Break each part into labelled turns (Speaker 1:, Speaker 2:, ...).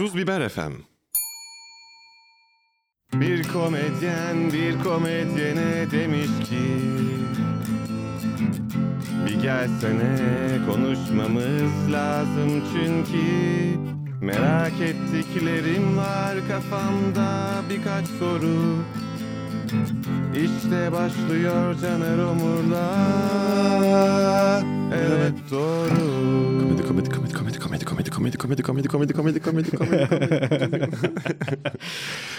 Speaker 1: Tuz Biber FM. Bir komedyen bir komedyene demiş ki Bir gelsene konuşmamız lazım çünkü Merak ettiklerim var kafamda birkaç soru. İşte başlıyor Caner Omur'la Evet doğru.
Speaker 2: Komedi komedi komedi komedi komedi komedi komedi komedi komedi komedi komedi komedi komedi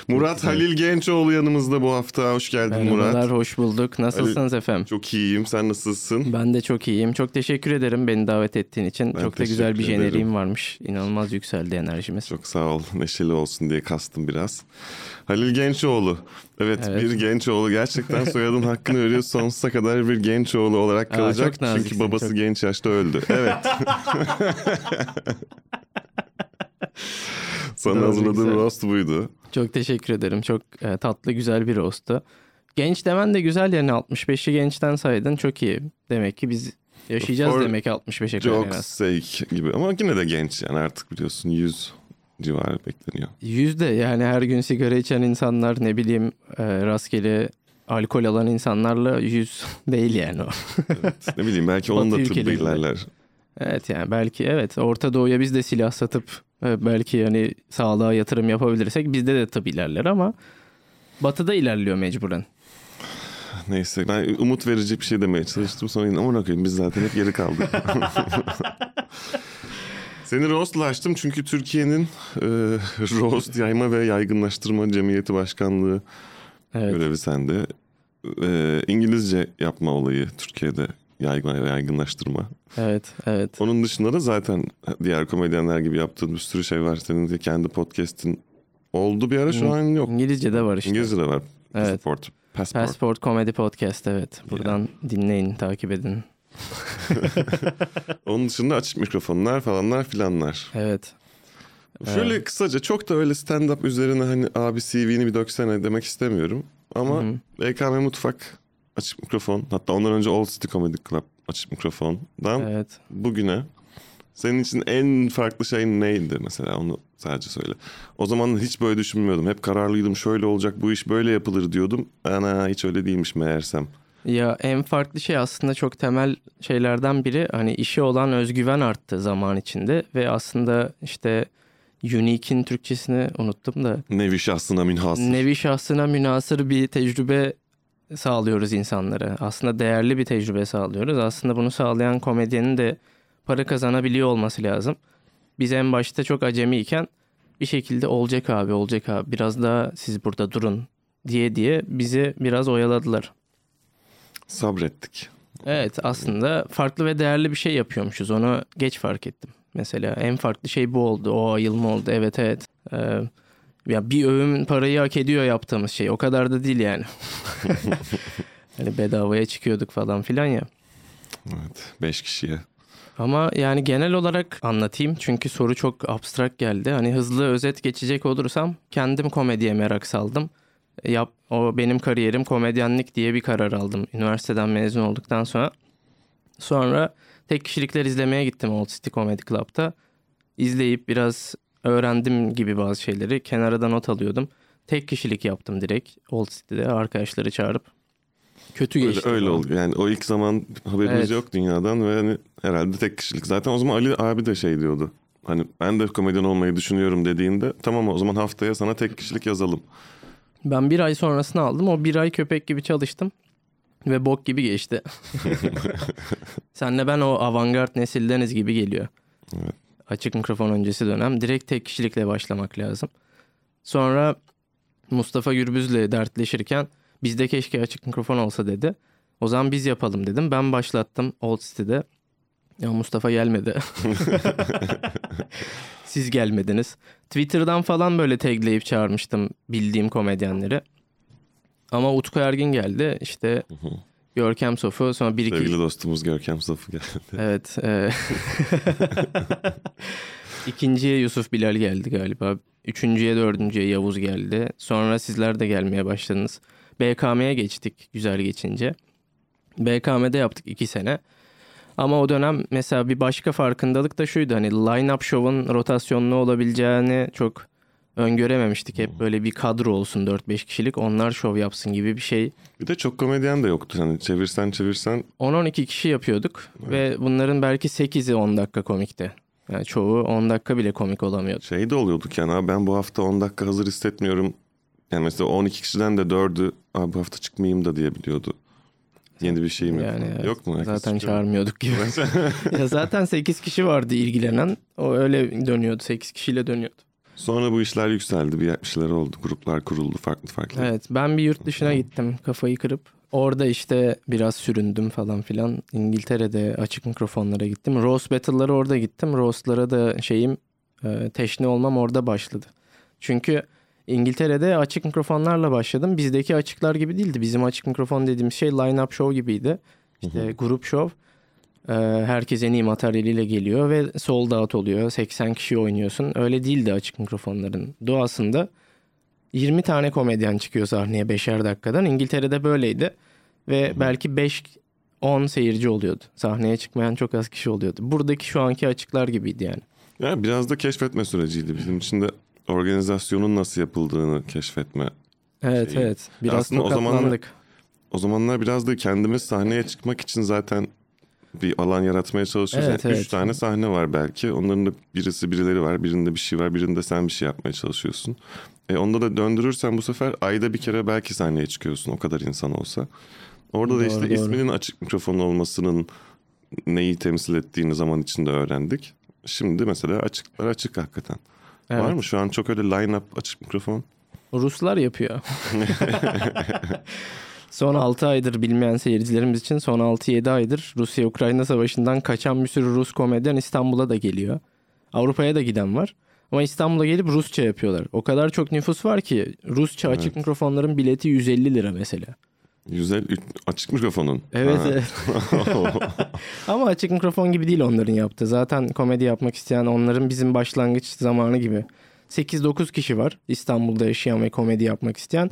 Speaker 1: Murat Halil Gençoğlu yanımızda bu hafta. Hoş geldin
Speaker 3: Merhabalar,
Speaker 1: Murat.
Speaker 3: hoş bulduk. Nasılsınız efendim?
Speaker 1: Çok iyiyim. Sen nasılsın?
Speaker 3: Ben de çok iyiyim. Çok teşekkür ederim beni davet ettiğin için.
Speaker 1: Ben
Speaker 3: çok da güzel bir
Speaker 1: teşekkür ederim.
Speaker 3: jeneriğim varmış. İnanılmaz yükseldi enerjimiz.
Speaker 1: Çok sağ ol. Neşeli olsun diye kastım biraz. Halil Gençoğlu. Evet,
Speaker 3: Evet.
Speaker 1: bir Gençoğlu. Gerçekten soyadın hakkını veriyor. Sonsuza kadar bir Gençoğlu olarak
Speaker 3: Aa,
Speaker 1: kalacak.
Speaker 3: naziksin,
Speaker 1: Çünkü babası
Speaker 3: çok.
Speaker 1: genç yaşta öldü. Evet. Sana
Speaker 3: Doğru,
Speaker 1: hazırladığım
Speaker 3: güzel.
Speaker 1: roast buydu.
Speaker 3: Çok teşekkür ederim. Çok e, tatlı, güzel bir rostu. Genç demen de güzel yani 65'i gençten saydın. Çok iyi. Demek ki biz yaşayacağız
Speaker 1: For
Speaker 3: demek ki 65'e kadar
Speaker 1: Joke's sake gibi. Ama yine de genç yani artık biliyorsun 100 civarı bekleniyor.
Speaker 3: Yüzde yani her gün sigara içen insanlar ne bileyim e, rastgele alkol alan insanlarla yüz değil yani o.
Speaker 1: Evet. ne bileyim belki onun da tıbbı ilerler.
Speaker 3: Evet yani belki evet Orta Doğu'ya biz de silah satıp e, belki yani sağlığa yatırım yapabilirsek bizde de tıp ilerler ama Batı'da ilerliyor mecburen.
Speaker 1: Neyse ben umut verici bir şey demeye çalıştım sonra yine aman okuyayım biz zaten hep geri kaldık. Seni roastlaştım çünkü Türkiye'nin e, roast yayma ve yaygınlaştırma cemiyeti başkanlığı
Speaker 3: Evet.
Speaker 1: görevi sende. E, İngilizce yapma olayı Türkiye'de yaygın, yaygınlaştırma.
Speaker 3: Evet, evet.
Speaker 1: Onun dışında da zaten diğer komedyenler gibi yaptığın bir sürü şey var. Senin de kendi podcast'in oldu bir ara şu an yok.
Speaker 3: İngilizce de var işte.
Speaker 1: İngilizce de var.
Speaker 3: Evet.
Speaker 1: Passport. Passport.
Speaker 3: Passport Comedy Podcast evet. Buradan dinleyin, takip edin.
Speaker 1: Onun dışında açık mikrofonlar falanlar filanlar.
Speaker 3: Evet.
Speaker 1: Şöyle kısaca çok da öyle stand-up üzerine hani abi CV'ni bir döksene demek istemiyorum. Ama
Speaker 3: Hı
Speaker 1: EKM Mutfak açık mikrofon hatta ondan önce Old City Comedy Club açık mikrofondan
Speaker 3: Evet.
Speaker 1: bugüne senin için en farklı şey neydi mesela onu sadece söyle. O zaman hiç böyle düşünmüyordum. Hep kararlıydım şöyle olacak bu iş böyle yapılır diyordum. Ana hiç öyle değilmiş meğersem.
Speaker 3: Ya en farklı şey aslında çok temel şeylerden biri hani işe olan özgüven arttı zaman içinde ve aslında işte unique'in Türkçesini unuttum da
Speaker 1: Nevi şahsına minhasır.
Speaker 3: nevi şahsına münasır bir tecrübe sağlıyoruz insanlara. Aslında değerli bir tecrübe sağlıyoruz. Aslında bunu sağlayan komedyenin de para kazanabiliyor olması lazım. Biz en başta çok acemiyken bir şekilde olacak abi olacak abi biraz daha siz burada durun diye diye bizi biraz oyaladılar.
Speaker 1: Sabrettik.
Speaker 3: Evet aslında farklı ve değerli bir şey yapıyormuşuz. Onu geç fark ettim. Mesela en farklı şey bu oldu. O ayılma oldu. Evet evet. Ee, ya bir öğün parayı hak ediyor yaptığımız şey. O kadar da değil yani. hani bedavaya çıkıyorduk falan filan ya.
Speaker 1: Evet. Beş kişiye.
Speaker 3: Ama yani genel olarak anlatayım. Çünkü soru çok abstrakt geldi. Hani hızlı özet geçecek olursam kendim komediye merak saldım. Yap, o benim kariyerim komedyenlik diye bir karar aldım. Üniversiteden mezun olduktan sonra. Sonra tek kişilikler izlemeye gittim Old City Comedy Club'da. İzleyip biraz öğrendim gibi bazı şeyleri. Kenara da not alıyordum. Tek kişilik yaptım direkt Old City'de arkadaşları çağırıp. Kötü
Speaker 1: Öyle,
Speaker 3: geçti.
Speaker 1: öyle
Speaker 3: falan.
Speaker 1: oldu. Yani o ilk zaman haberimiz
Speaker 3: Evet.
Speaker 1: yok dünyadan ve hani herhalde tek kişilik. Zaten o zaman Ali abi de şey diyordu. Hani ben de komedyen olmayı düşünüyorum dediğinde tamam o zaman haftaya sana tek kişilik yazalım.
Speaker 3: Ben bir ay sonrasını aldım. O bir ay köpek gibi çalıştım. Ve bok gibi geçti. Senle ben o avantgard nesildeniz gibi geliyor.
Speaker 1: Evet.
Speaker 3: Açık mikrofon öncesi dönem. Direkt tek kişilikle başlamak lazım. Sonra Mustafa Gürbüz'le dertleşirken bizde keşke açık mikrofon olsa dedi. O zaman biz yapalım dedim. Ben başlattım Old City'de. Ya Mustafa gelmedi. Siz gelmediniz. Twitter'dan falan böyle tagleyip çağırmıştım bildiğim komedyenleri. Ama Utku Ergin geldi. İşte Görkem Sofu sonra bir iki...
Speaker 1: Sevgili dostumuz Görkem Safı geldi.
Speaker 3: Evet. E... İkinciye Yusuf Bilal geldi galiba. Üçüncüye dördüncüye Yavuz geldi. Sonra sizler de gelmeye başladınız. BKM'ye geçtik güzel geçince. BKM'de yaptık iki sene. Ama o dönem mesela bir başka farkındalık da şuydu. Hani line-up show'un rotasyonlu olabileceğini çok öngörememiştik. Hep böyle bir kadro olsun 4-5 kişilik onlar şov yapsın gibi bir şey.
Speaker 1: Bir de çok komedyen de yoktu. Hani çevirsen çevirsen
Speaker 3: 10-12 kişi yapıyorduk ve bunların belki 8'i 10 dakika komikti. Yani çoğu 10 dakika bile komik olamıyordu.
Speaker 1: şey de oluyorduk yani abi ben bu hafta 10 dakika hazır hissetmiyorum. Yani mesela 12 kişiden de 4'ü abi bu hafta çıkmayayım da diyebiliyordu. Yeni bir şey mi?
Speaker 3: Yani evet.
Speaker 1: Yok mu? Herkes
Speaker 3: Zaten
Speaker 1: çıkıyor
Speaker 3: çağırmıyorduk gibi. ya zaten 8 kişi vardı ilgilenen. O öyle dönüyordu. 8 kişiyle dönüyordu.
Speaker 1: Sonra bu işler yükseldi. Bir şeyler oldu. Gruplar kuruldu farklı farklı.
Speaker 3: Evet ben bir yurt dışına gittim kafayı kırıp. Orada işte biraz süründüm falan filan. İngiltere'de açık mikrofonlara gittim. Roast Battle'lara orada gittim. Roast'lara da şeyim e, teşne olmam orada başladı. Çünkü İngiltere'de açık mikrofonlarla başladım. Bizdeki açıklar gibi değildi. Bizim açık mikrofon dediğimiz şey line-up show gibiydi. İşte grup show. E, herkes en iyi materyaliyle geliyor ve sold out oluyor. 80 kişi oynuyorsun. Öyle değildi açık mikrofonların doğasında. 20 tane komedyen çıkıyor sahneye 5'er dakikadan. İngiltere'de böyleydi. Ve belki 5-10 seyirci oluyordu. Sahneye çıkmayan çok az kişi oluyordu. Buradaki şu anki açıklar gibiydi yani.
Speaker 1: Ya biraz da keşfetme süreciydi. Bizim için de organizasyonun nasıl yapıldığını keşfetme.
Speaker 3: Evet
Speaker 1: Şey,
Speaker 3: evet. Biraz
Speaker 1: aslında o zamanlar-. O zamanlar biraz da kendimiz sahneye çıkmak için zaten bir alan yaratmaya çalışıyoruz.
Speaker 3: Evet,
Speaker 1: yani
Speaker 3: evet.
Speaker 1: Üç tane sahne var belki. Onların da birisi birileri var. Birinde bir şey var. Birinde sen bir şey yapmaya çalışıyorsun. E onda da döndürürsen bu sefer ayda bir kere belki sahneye çıkıyorsun. O kadar insan olsa. Orada da
Speaker 3: Doğru,
Speaker 1: işte
Speaker 3: doğru.
Speaker 1: isminin açık mikrofon olmasının neyi temsil ettiğini zaman içinde öğrendik. Şimdi mesela açıklar açık hakikaten.
Speaker 3: Evet.
Speaker 1: Var mı şu an çok öyle line-up açık mikrofon?
Speaker 3: Ruslar yapıyor. son 6 aydır bilmeyen seyircilerimiz için son 6-7 aydır Rusya-Ukrayna savaşından kaçan bir sürü Rus komedyen İstanbul'a da geliyor. Avrupa'ya da giden var. Ama İstanbul'a gelip Rusça yapıyorlar. O kadar çok nüfus var ki Rusça açık
Speaker 1: Evet.
Speaker 3: mikrofonların bileti 150 lira mesela.
Speaker 1: Güzel açık mikrofonun.
Speaker 3: Evet
Speaker 1: Ha.
Speaker 3: evet. Ama açık mikrofon gibi değil onların yaptığı. Zaten komedi yapmak isteyen onların bizim başlangıç zamanı gibi. 8-9 kişi var İstanbul'da yaşayan ve komedi yapmak isteyen.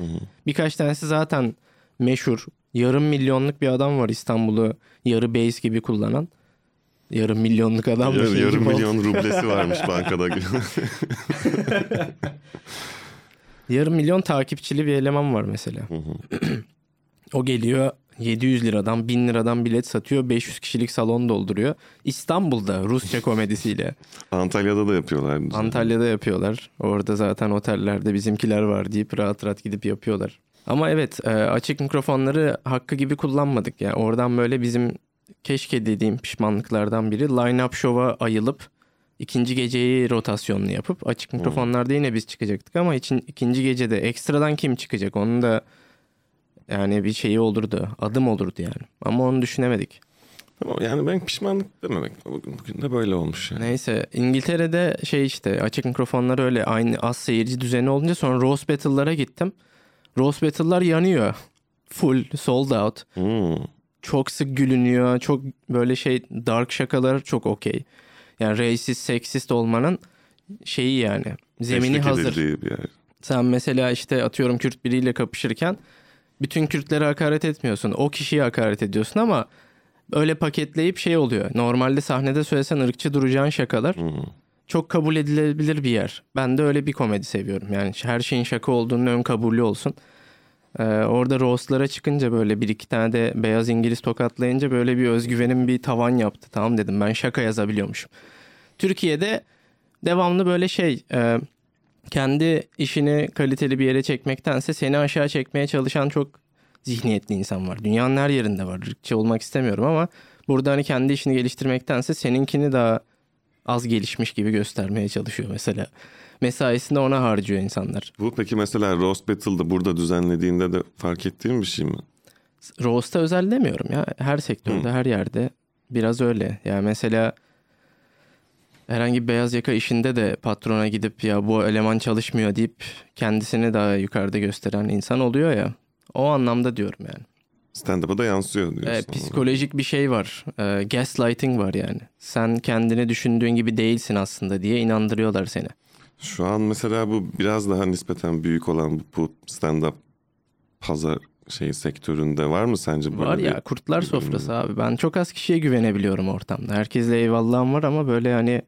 Speaker 3: Birkaç tanesi zaten meşhur. Yarım milyonluk bir adam var İstanbul'u yarı base gibi kullanan. Yarım milyonluk adam da
Speaker 1: Yar-
Speaker 3: şey
Speaker 1: yarım
Speaker 3: gibi oldu.
Speaker 1: milyon rublesi varmış bankada.
Speaker 3: Yarım milyon takipçili bir eleman var mesela. o geliyor 700 liradan 1000 liradan bilet satıyor 500 kişilik salon dolduruyor. İstanbul'da Rusça komedisiyle.
Speaker 1: Antalya'da da yapıyorlar.
Speaker 3: Antalya'da yapıyorlar. Orada zaten otellerde bizimkiler var deyip rahat rahat gidip yapıyorlar. Ama evet e, açık mikrofonları hakkı gibi kullanmadık. Yani oradan böyle bizim keşke dediğim pişmanlıklardan biri line-up show'a ayılıp ikinci geceyi rotasyonlu yapıp açık mikrofonlarda yine biz çıkacaktık ama için ikinci gecede ekstradan kim çıkacak onun da yani bir şeyi olurdu adım olurdu yani ama onu düşünemedik.
Speaker 1: Tamam, yani ben pişmanlık dememek. Bugün, bugün de böyle olmuş yani.
Speaker 3: Neyse İngiltere'de şey işte açık mikrofonlar öyle aynı az seyirci düzeni olunca sonra roast battle'lara gittim. Roast battle'lar yanıyor. Full sold out.
Speaker 1: Hmm.
Speaker 3: Çok sık gülünüyor. Çok böyle şey dark şakalar çok okey. Yani racist, seksist olmanın şeyi yani. Zemini
Speaker 1: Teşvik
Speaker 3: hazır.
Speaker 1: bir yer.
Speaker 3: Sen mesela işte atıyorum Kürt biriyle kapışırken bütün Kürtlere hakaret etmiyorsun. O kişiye hakaret ediyorsun ama öyle paketleyip şey oluyor. Normalde sahnede söylesen ırkçı duracağın şakalar
Speaker 1: Hmm.
Speaker 3: çok kabul edilebilir bir yer. Ben de öyle bir komedi seviyorum. Yani her şeyin şaka olduğunun ön kabulü olsun. Ee, orada roastlara çıkınca böyle bir iki tane de beyaz İngiliz tokatlayınca böyle bir özgüvenim bir tavan yaptı. Tamam dedim ben şaka yazabiliyormuşum. Türkiye'de devamlı böyle şey e, kendi işini kaliteli bir yere çekmektense seni aşağı çekmeye çalışan çok zihniyetli insan var. Dünyanın her yerinde var. Irkçı olmak istemiyorum ama burada hani kendi işini geliştirmektense seninkini daha az gelişmiş gibi göstermeye çalışıyor mesela. Mesaisini ona harcıyor insanlar.
Speaker 1: Bu peki mesela Roast Battle'da burada düzenlediğinde de fark ettiğin bir şey mi?
Speaker 3: Roast'a özel demiyorum ya. Her sektörde, her yerde biraz öyle. Yani mesela herhangi bir beyaz yaka işinde de patrona gidip ya bu eleman çalışmıyor deyip kendisini daha yukarıda gösteren insan oluyor ya. O anlamda diyorum yani.
Speaker 1: Stand-up'a da yansıyor diyorsun.
Speaker 3: Evet, psikolojik bir şey var. Ee, gaslighting var yani. Sen kendini düşündüğün gibi değilsin aslında diye inandırıyorlar seni.
Speaker 1: Şu an mesela bu biraz daha nispeten büyük olan bu- stand-up pazar şey sektöründe var mı sence böyle
Speaker 3: Var
Speaker 1: bir-
Speaker 3: ya kurtlar sofrası abi. Ben çok az kişiye güvenebiliyorum ortamda. Herkesle eyvallahım var ama böyle hani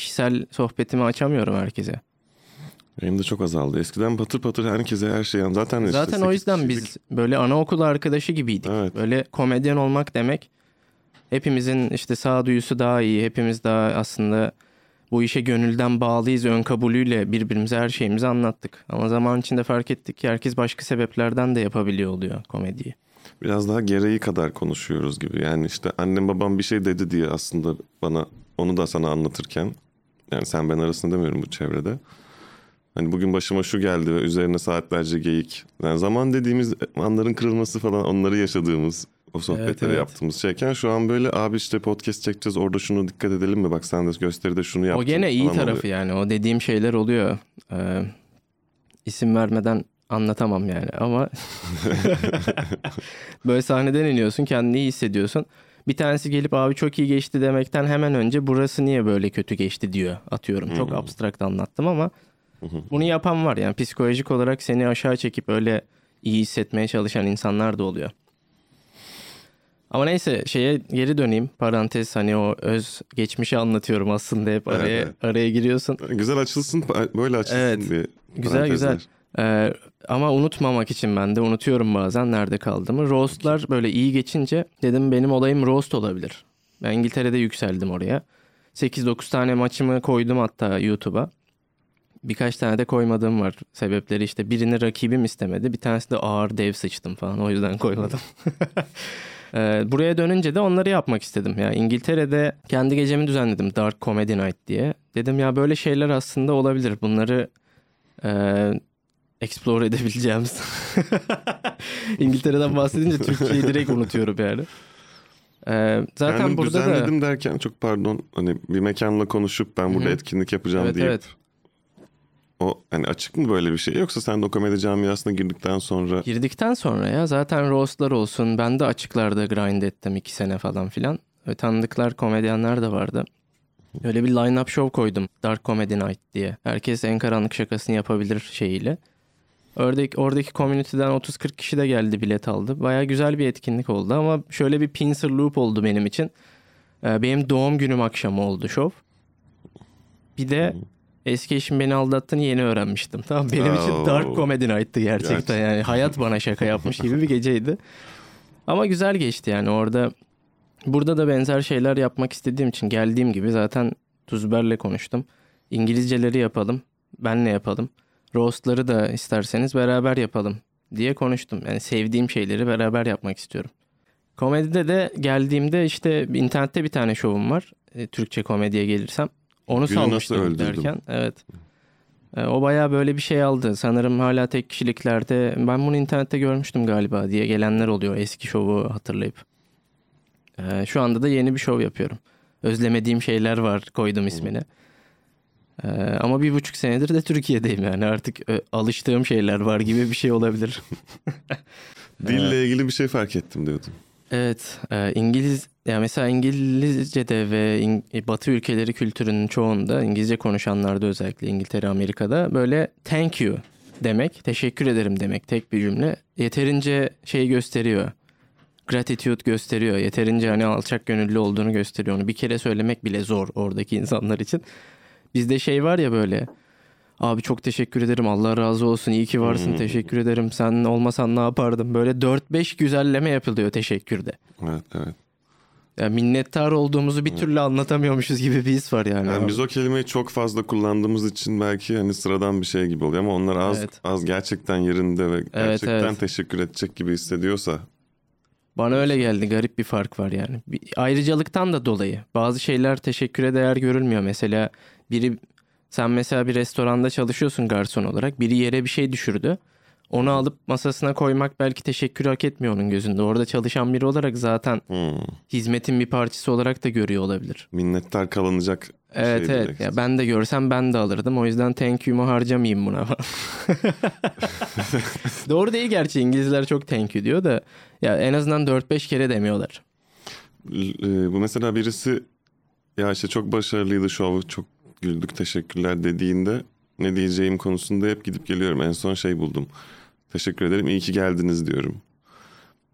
Speaker 3: kişisel sohbetimi açamıyorum herkese.
Speaker 1: Benim de çok azaldı. Eskiden patır patır herkese her şeyi zaten işte
Speaker 3: Zaten o yüzden
Speaker 1: kişilik-
Speaker 3: biz böyle anaokulu arkadaşı gibiydik.
Speaker 1: Evet.
Speaker 3: Böyle komedyen olmak demek hepimizin işte sağduyusu daha iyi. Hepimiz daha aslında bu işe gönülden bağlıyız ön kabulüyle birbirimize her şeyimizi anlattık. Ama zaman içinde fark ettik ki herkes başka sebeplerden de yapabiliyor oluyor komediyi.
Speaker 1: biraz daha gereği kadar konuşuyoruz gibi. Yani işte annem babam bir şey dedi diye aslında bana onu da sana anlatırken yani sen ben arasında demiyorum bu çevrede. Hani bugün başıma şu geldi ve üzerine saatlerce geyik. Yani zaman dediğimiz anların kırılması falan onları yaşadığımız o sohbetleri
Speaker 3: evet.
Speaker 1: yaptığımız şeyken şu an böyle abi işte podcast çekeceğiz orada şunu dikkat edelim mi bak sen de gösteride şunu yaptın.
Speaker 3: O gene iyi tarafı
Speaker 1: oluyor.
Speaker 3: yani. O dediğim şeyler oluyor. Ee, isim vermeden anlatamam yani ama böyle sahneden iniyorsun kendini iyi hissediyorsun. Bir tanesi gelip abi çok iyi geçti demekten hemen önce burası niye böyle kötü geçti diyor atıyorum. Çok abstrakt anlattım ama bunu yapan var yani psikolojik olarak seni aşağı çekip öyle iyi hissetmeye çalışan insanlar da oluyor. Ama neyse şeye geri döneyim. Parantez hani o öz geçmişi anlatıyorum aslında hep
Speaker 1: Evet,
Speaker 3: araya
Speaker 1: evet.
Speaker 3: araya giriyorsun.
Speaker 1: Güzel açılsın böyle açılsın
Speaker 3: Evet.
Speaker 1: diye.
Speaker 3: Güzel güzel. Ee, ama unutmamak için ben de unutuyorum bazen nerede kaldığımı. Roastlar böyle iyi geçince dedim benim olayım roast olabilir. Ben İngiltere'de yükseldim oraya. 8-9 tane maçımı koydum hatta YouTube'a. Birkaç tane de koymadığım var. Sebepleri işte birini rakibim istemedi. Bir tanesi de ağır dev sıçtım falan. O yüzden koymadım. Ee, buraya dönünce de onları yapmak istedim. Ya İngiltere'de kendi gecemi düzenledim Dark Comedy Night diye. Dedim ya böyle şeyler aslında olabilir. Bunları e, explore edebileceğimiz. İngiltere'den bahsedince Türkiye'yi direkt unutuyorum yani. Ee, zaten
Speaker 1: Kendim
Speaker 3: burada da
Speaker 1: düzenledim derken çok pardon hani bir mekanla konuşup ben burada
Speaker 3: Hı hı.
Speaker 1: etkinlik yapacağım
Speaker 3: Evet,
Speaker 1: deyip
Speaker 3: evet.
Speaker 1: o hani açık mı böyle bir şey yoksa sen de o komedi camiasına girdikten sonra
Speaker 3: girdikten sonra ya zaten roastlar olsun. Ben de açıklarda grind ettim iki sene falan filan. Ve tanıdıklar komedyenler de vardı. Öyle bir line-up show koydum. Dark Comedy Night diye. Herkes en karanlık şakasını yapabilir şeyiyle. Oradaki, oradaki community'den 30-40 kişi de geldi bilet aldı. Baya güzel bir etkinlik oldu ama şöyle bir pincer loop oldu benim için. Ee, Benim doğum günüm akşamı oldu şov. Bir de eski eşim beni aldattığını yeni öğrenmiştim. Tamam benim için dark comedy night'tı gerçekten.
Speaker 1: Gerçekten.
Speaker 3: Yani hayat bana şaka yapmış gibi bir geceydi. Ama güzel geçti yani orada. Burada da benzer şeyler yapmak istediğim için geldiğim gibi zaten Tuzber'le konuştum. İngilizceleri yapalım. Benle yapalım. Roastları da isterseniz beraber yapalım diye konuştum. Yani sevdiğim şeyleri beraber yapmak istiyorum. Komedide de geldiğimde işte internette bir tane şovum var. E, Türkçe komediye gelirsem. Onu
Speaker 1: Günü
Speaker 3: salmıştım derken. Evet. E, o bayağı böyle bir şey aldı. Sanırım hala tek kişiliklerde ben bunu internette görmüştüm galiba diye gelenler oluyor eski şovu hatırlayıp. E, şu anda da yeni bir şov yapıyorum. Özlemediğim şeyler var koydum ismini. E, ama bir buçuk senedir de Türkiye'deyim yani artık e, alıştığım şeyler var gibi bir şey olabilir.
Speaker 1: dille ilgili bir şey fark ettim diyordun.
Speaker 3: Evet, e, İngiliz ya mesela İngilizce'de ve İng- Batı ülkeleri kültürünün çoğunda İngilizce konuşanlarda özellikle İngiltere, Amerika'da böyle thank you demek, teşekkür ederim demek tek bir cümle yeterince şey gösteriyor. Gratitude gösteriyor. Yeterince hani alçak gönüllü olduğunu gösteriyor. Onu bir kere söylemek bile zor oradaki insanlar için. Bizde şey var ya böyle Abi çok teşekkür ederim. Allah razı olsun. İyi ki varsın. Teşekkür ederim. Sen olmasan ne yapardım? Böyle 4-5 güzelleme yapılıyor teşekkürde.
Speaker 1: Evet evet.
Speaker 3: Ya minnettar olduğumuzu bir türlü anlatamıyormuşuz gibi bir his var yani.
Speaker 1: Yani biz o kelimeyi çok fazla kullandığımız için belki hani sıradan bir şey gibi oluyor ama onlar az
Speaker 3: Evet.
Speaker 1: az gerçekten yerinde ve gerçekten
Speaker 3: evet.
Speaker 1: teşekkür edecek gibi hissediyorsa
Speaker 3: Bana öyle geldi. Garip bir fark var yani. Bir ayrıcalıktan da dolayı. Bazı şeyler teşekküre değer görülmüyor. Mesela biri sen mesela bir restoranda çalışıyorsun garson olarak. Biri yere bir şey düşürdü. Onu alıp masasına koymak belki teşekkür hak etmiyor onun gözünde. Orada çalışan biri olarak zaten
Speaker 1: hmm,
Speaker 3: hizmetin bir parçası olarak da görüyor olabilir.
Speaker 1: minnettar kalınacak
Speaker 3: Evet
Speaker 1: şey
Speaker 3: evet. Ya ben de görsem ben de alırdım. O yüzden thank you'mu harcamayayım buna. Doğru değil gerçi İngilizler çok thank you diyor da ya en azından 4-5 kere demiyorlar.
Speaker 1: L- Bu mesela birisi ya işte çok başarılıydı şov çok güldük teşekkürler dediğinde ne diyeceğim konusunda hep gidip geliyorum. En son şey buldum. Teşekkür ederim iyi ki geldiniz diyorum.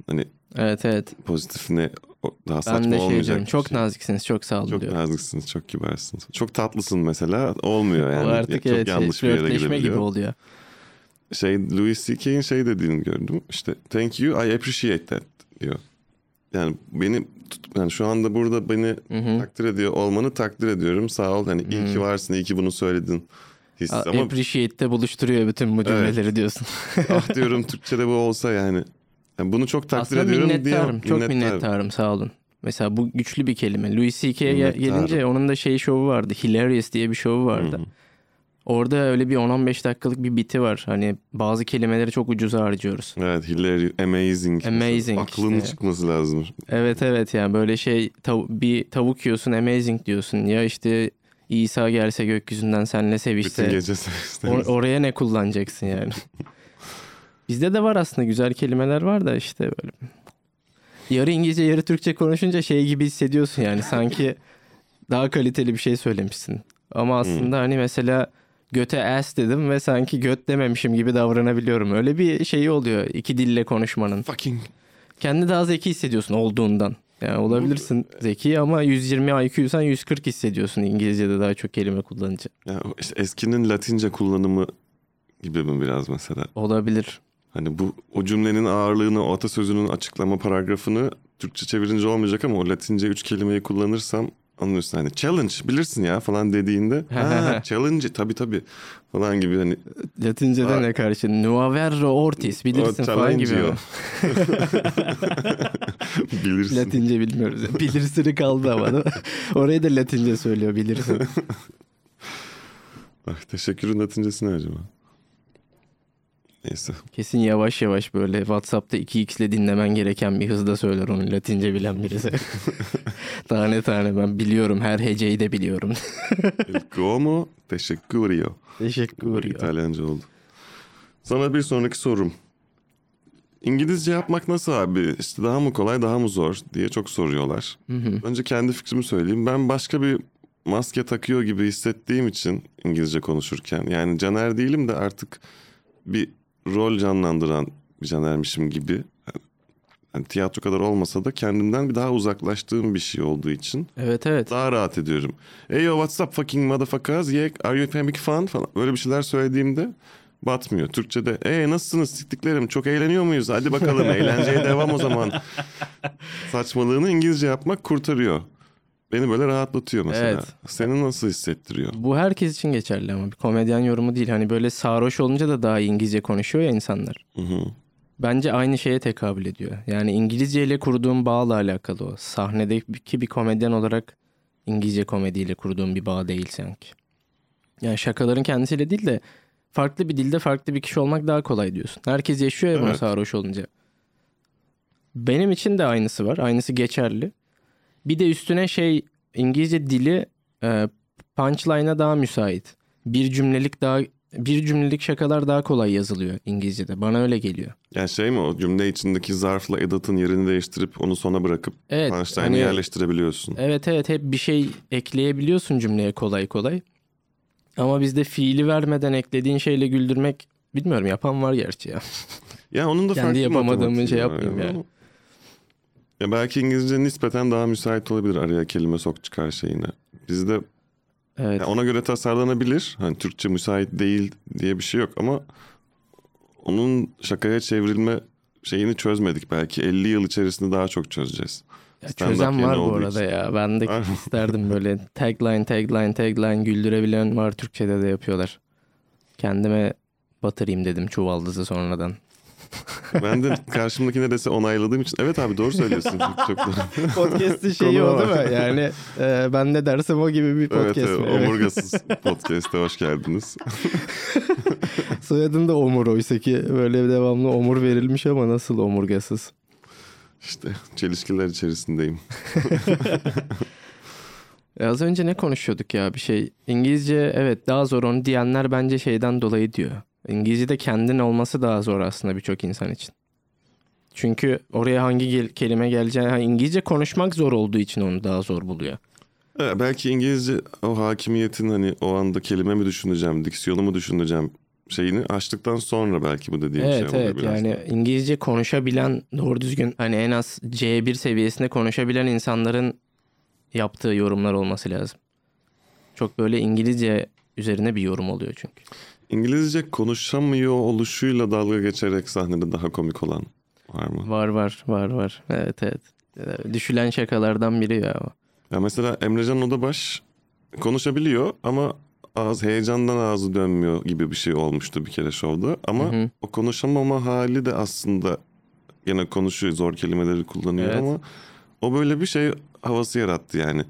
Speaker 1: Hani
Speaker 3: Evet evet.
Speaker 1: pozitif ne o- daha saçma
Speaker 3: Ben de şey
Speaker 1: olmayacak.
Speaker 3: diyorum. Çok
Speaker 1: şey.
Speaker 3: naziksiniz. Çok sağ olun
Speaker 1: Çok
Speaker 3: diyorum.
Speaker 1: naziksiniz, çok kibarsınız. Çok tatlısın mesela. Olmuyor yani.
Speaker 3: o artık
Speaker 1: çok
Speaker 3: evet,
Speaker 1: yanlış
Speaker 3: şey,
Speaker 1: bir yere gidebiliyor.
Speaker 3: gibi oluyor.
Speaker 1: Şey Louis C.K.'in şey dediğini gördüm. İşte thank you, I appreciate that diyor. Yani beni yani şu anda burada beni
Speaker 3: Hı hı.
Speaker 1: takdir ediyor olmanı takdir ediyorum. Sağ ol. Hani iyi ki varsın, iyi ki bunu söyledin. His.
Speaker 3: A-
Speaker 1: Ama
Speaker 3: Appreciate'de buluşturuyor bütün bu cümleleri diyorsun.
Speaker 1: ah diyorum Türkçe'de bu olsa yani. Yani bunu çok takdir
Speaker 3: Aslında
Speaker 1: ediyorum
Speaker 3: minnettarım.
Speaker 1: diyor.
Speaker 3: Çok minnettarım. Sağ olun. Mesela bu güçlü bir kelime. Louis C.K.'ye gelince onun da şey şovu vardı. Hilarious diye bir şovu vardı.
Speaker 1: Hı hı.
Speaker 3: Orada öyle bir 10-15 dakikalık bir biti var. Hani bazı kelimeleri çok ucuza harcıyoruz.
Speaker 1: Evet, hilarious, amazing.
Speaker 3: Amazing
Speaker 1: Aklının
Speaker 3: işte.
Speaker 1: çıkması lazım.
Speaker 3: Evet evet yani böyle şey tav- bir tavuk yiyorsun amazing diyorsun. Ya işte İsa gelse gökyüzünden senle
Speaker 1: Bütün
Speaker 3: sevişse
Speaker 1: gece
Speaker 3: or-
Speaker 1: seviştiniz.
Speaker 3: oraya ne kullanacaksın yani. Bizde de var aslında güzel kelimeler var da işte böyle. Yarı İngilizce yarı Türkçe konuşunca şey gibi hissediyorsun yani sanki daha kaliteli bir şey söylemişsin. Ama aslında hani mesela göte ass dedim ve sanki göt dememişim gibi davranabiliyorum. Öyle bir şey oluyor iki dille konuşmanın.
Speaker 1: Fucking
Speaker 3: Kendi daha zeki hissediyorsun olduğundan. Yani olabilirsin zeki ama 120 IQ'ysan 140 hissediyorsun İngilizce'de daha çok kelime kullanınca.
Speaker 1: Ya işte eskinin Latince kullanımı gibi mi biraz mesela?
Speaker 3: Olabilir.
Speaker 1: Hani bu o cümlenin ağırlığını, o atasözünün açıklama paragrafını Türkçe çevirince olmayacak ama o Latince üç kelimeyi kullanırsam anlıyorsun hani challenge bilirsin ya falan dediğinde ha challenge tabii tabii falan gibi hani
Speaker 3: Latince'de
Speaker 1: Aa.
Speaker 3: ne karşı? Nuaverro ortis bilirsin
Speaker 1: O
Speaker 3: falan gibi.
Speaker 1: bilirsin.
Speaker 3: Latince bilmiyoruz. Bilirsini kaldı ama. Orayı da Latince söylüyor bilirsin.
Speaker 1: Ah, teşekkürün Latincesi ne acaba? Neyse.
Speaker 3: Kesin yavaş yavaş böyle WhatsApp'ta 2x ile dinlemen gereken bir hızda söyler onu Latince bilen birisi. tane tane ben biliyorum her heceyi de biliyorum.
Speaker 1: Il como teşekkürio.
Speaker 3: Teşekkür ya.
Speaker 1: İtalyanca oldu. Sana bir sonraki sorum. İngilizce yapmak nasıl abi? İşte daha mı kolay daha mı zor diye çok soruyorlar.
Speaker 3: Hı hı.
Speaker 1: Önce kendi fikrimi söyleyeyim. Ben başka bir maske takıyor gibi hissettiğim için İngilizce konuşurken. Yani Caner değilim de artık bir rol canlandıran bir Caner'mişim gibi. Yani tiyatro kadar olmasa da kendimden bir daha uzaklaştığım bir şey olduğu için
Speaker 3: Evet evet.
Speaker 1: daha rahat ediyorum. Hey yo what's up fucking motherfuckers? Yeah, are you having fun? falan. Böyle bir şeyler söylediğimde batmıyor. Türkçe'de e nasılsınız siktiklerim çok eğleniyor muyuz? Hadi bakalım eğlenceye devam o zaman. Saçmalığını İngilizce yapmak kurtarıyor. Beni böyle rahatlatıyor mesela.
Speaker 3: Evet.
Speaker 1: Seni nasıl hissettiriyor?
Speaker 3: Bu herkes için geçerli ama bir komedyen yorumu değil. Hani böyle sarhoş olunca da daha iyi İngilizce konuşuyor ya insanlar.
Speaker 1: Hı hı.
Speaker 3: Bence aynı şeye tekabül ediyor. Yani İngilizce ile kurduğum bağla alakalı o. Sahnedeki bir komedyen olarak İngilizce komediyle kurduğum bir bağ değil sanki. Yani şakaların kendisiyle değil de farklı bir dilde farklı bir kişi olmak daha kolay diyorsun. Herkes yaşıyor ya bunu
Speaker 1: Evet.
Speaker 3: sarhoş olunca. Benim için de aynısı var. Aynısı geçerli. Bir de üstüne şey İngilizce dili e, punchline'a daha müsait. Bir cümlelik daha bir cümlelik şakalar daha kolay yazılıyor İngilizce'de. Bana öyle geliyor.
Speaker 1: Yani şey mi o cümle içindeki zarfla edatın yerini değiştirip onu sona bırakıp
Speaker 3: Evet.
Speaker 1: punchline'ı
Speaker 3: hani-
Speaker 1: yerleştirebiliyorsun.
Speaker 3: Evet evet hep bir şey ekleyebiliyorsun cümleye kolay kolay. Ama bizde fiili vermeden eklediğin şeyle güldürmek bilmiyorum yapan var gerçi ya.
Speaker 1: Ya onun da
Speaker 3: Kendi yapamadığımı şey
Speaker 1: var
Speaker 3: yapmayayım yani.
Speaker 1: Ya belki İngilizce nispeten daha müsait olabilir araya kelime sok çıkar şeyine. Bizde
Speaker 3: Evet.
Speaker 1: ona göre tasarlanabilir. Hani Türkçe müsait değil diye bir şey yok ama onun şakaya çevrilme şeyini çözmedik belki. 50 yıl içerisinde daha çok çözeceğiz.
Speaker 3: Ya çözen var bu arada
Speaker 1: için.
Speaker 3: ya. Ben de isterdim böyle tagline tagline tagline güldürebilen var Türkçe'de de yapıyorlar. Kendime batırayım dedim çuvaldızı sonradan.
Speaker 1: Ben de karşımdaki dese onayladığım için evet abi doğru söylüyorsun. çok doğru.
Speaker 3: Podcast'ın şeyi
Speaker 1: Konu
Speaker 3: o değil mi? Yani e, ben ne dersem o gibi bir podcast.
Speaker 1: evet, evet,
Speaker 3: mi? Evet.
Speaker 1: omurgasız podcast'e hoş geldiniz.
Speaker 3: Soyadın da omur oysa ki böyle devamlı omur verilmiş ama nasıl omurgasız?
Speaker 1: İşte çelişkiler içerisindeyim.
Speaker 3: E, az önce ne konuşuyorduk ya bir şey. İngilizce evet daha zor onu diyenler bence şeyden dolayı diyor. İngilizce'de kendin olması daha zor aslında birçok insan için. Çünkü oraya hangi gel- kelime geleceğini ha, İngilizce konuşmak zor olduğu için onu daha zor buluyor.
Speaker 1: Evet, belki İngilizce o hakimiyetin hani o anda kelime mi düşüneceğim, diksiyonu mu düşüneceğim şeyini açtıktan sonra belki bu dediğim
Speaker 3: Evet
Speaker 1: şey
Speaker 3: evet
Speaker 1: biraz.
Speaker 3: yani İngilizce konuşabilen doğru düzgün hani en az C1 seviyesinde konuşabilen insanların yaptığı yorumlar olması lazım. Çok böyle İngilizce üzerine bir yorum oluyor çünkü.
Speaker 1: İngilizce konuşamıyor oluşuyla dalga geçerek sahnede daha komik olan var mı?
Speaker 3: Var var var var. Evet evet. Düşülen şakalardan biri ya.
Speaker 1: Ya mesela Emrecan Odabaş konuşabiliyor ama ağız heyecandan ağzı dönmüyor gibi bir şey olmuştu bir kere şovda. Ama
Speaker 3: Hı hı.
Speaker 1: o konuşamama hali de aslında yine konuşuyor zor kelimeleri kullanıyor
Speaker 3: Evet.
Speaker 1: ama o böyle bir şey havası yarattı yani.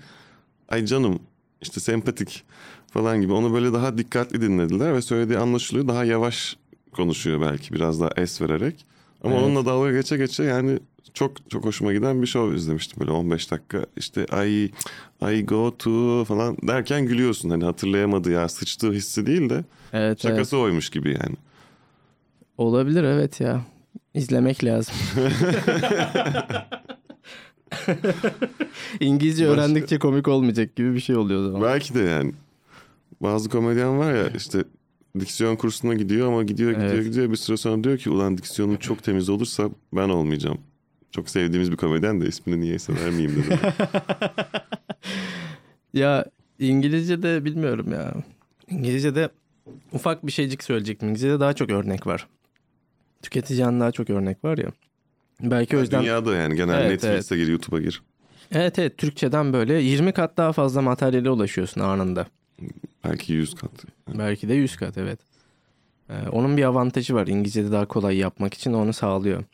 Speaker 1: Ay canım işte sempatik falan gibi onu böyle daha dikkatli dinlediler ve söylediği anlaşılıyor. Daha yavaş konuşuyor belki biraz daha es vererek. Ama
Speaker 3: Evet.
Speaker 1: onunla dalga geçe geçe yani çok çok hoşuma giden bir show izlemiştim böyle 15 dakika. İşte I, I go to falan derken gülüyorsun. Hani hatırlayamadı ya sıçtığı hissi değil de
Speaker 3: Evet, evet.
Speaker 1: şakası oymuş gibi yani.
Speaker 3: Olabilir evet ya. İzlemek lazım. İngilizce
Speaker 1: Başka-
Speaker 3: öğrendikçe komik olmayacak gibi bir şey oluyor o zaman.
Speaker 1: Belki de yani. Bazı komedyen var ya işte diksiyon kursuna gidiyor ama gidiyor gidiyor
Speaker 3: Evet.
Speaker 1: gidiyor bir süre sonra diyor ki ulan diksiyonum çok temiz olursa ben olmayacağım. Çok sevdiğimiz bir komedyen de ismini niyeyse vermeyeyim dedim.
Speaker 3: Ya İngilizce'de bilmiyorum ya. İngilizce'de ufak bir şeycik söyleyecektim. İngilizce'de daha çok örnek var. Tüketiciden daha çok örnek var ya. Belki o yüzden...
Speaker 1: Dünyada yani genel
Speaker 3: Evet,
Speaker 1: Netflix'e gir YouTube'a gir.
Speaker 3: Evet evet Türkçeden böyle 20 kat daha fazla materyale ulaşıyorsun anında.
Speaker 1: Belki 100 kat.
Speaker 3: Belki de 100 kat evet. Ee, onun bir avantajı var İngilizce'de daha kolay yapmak için onu sağlıyor.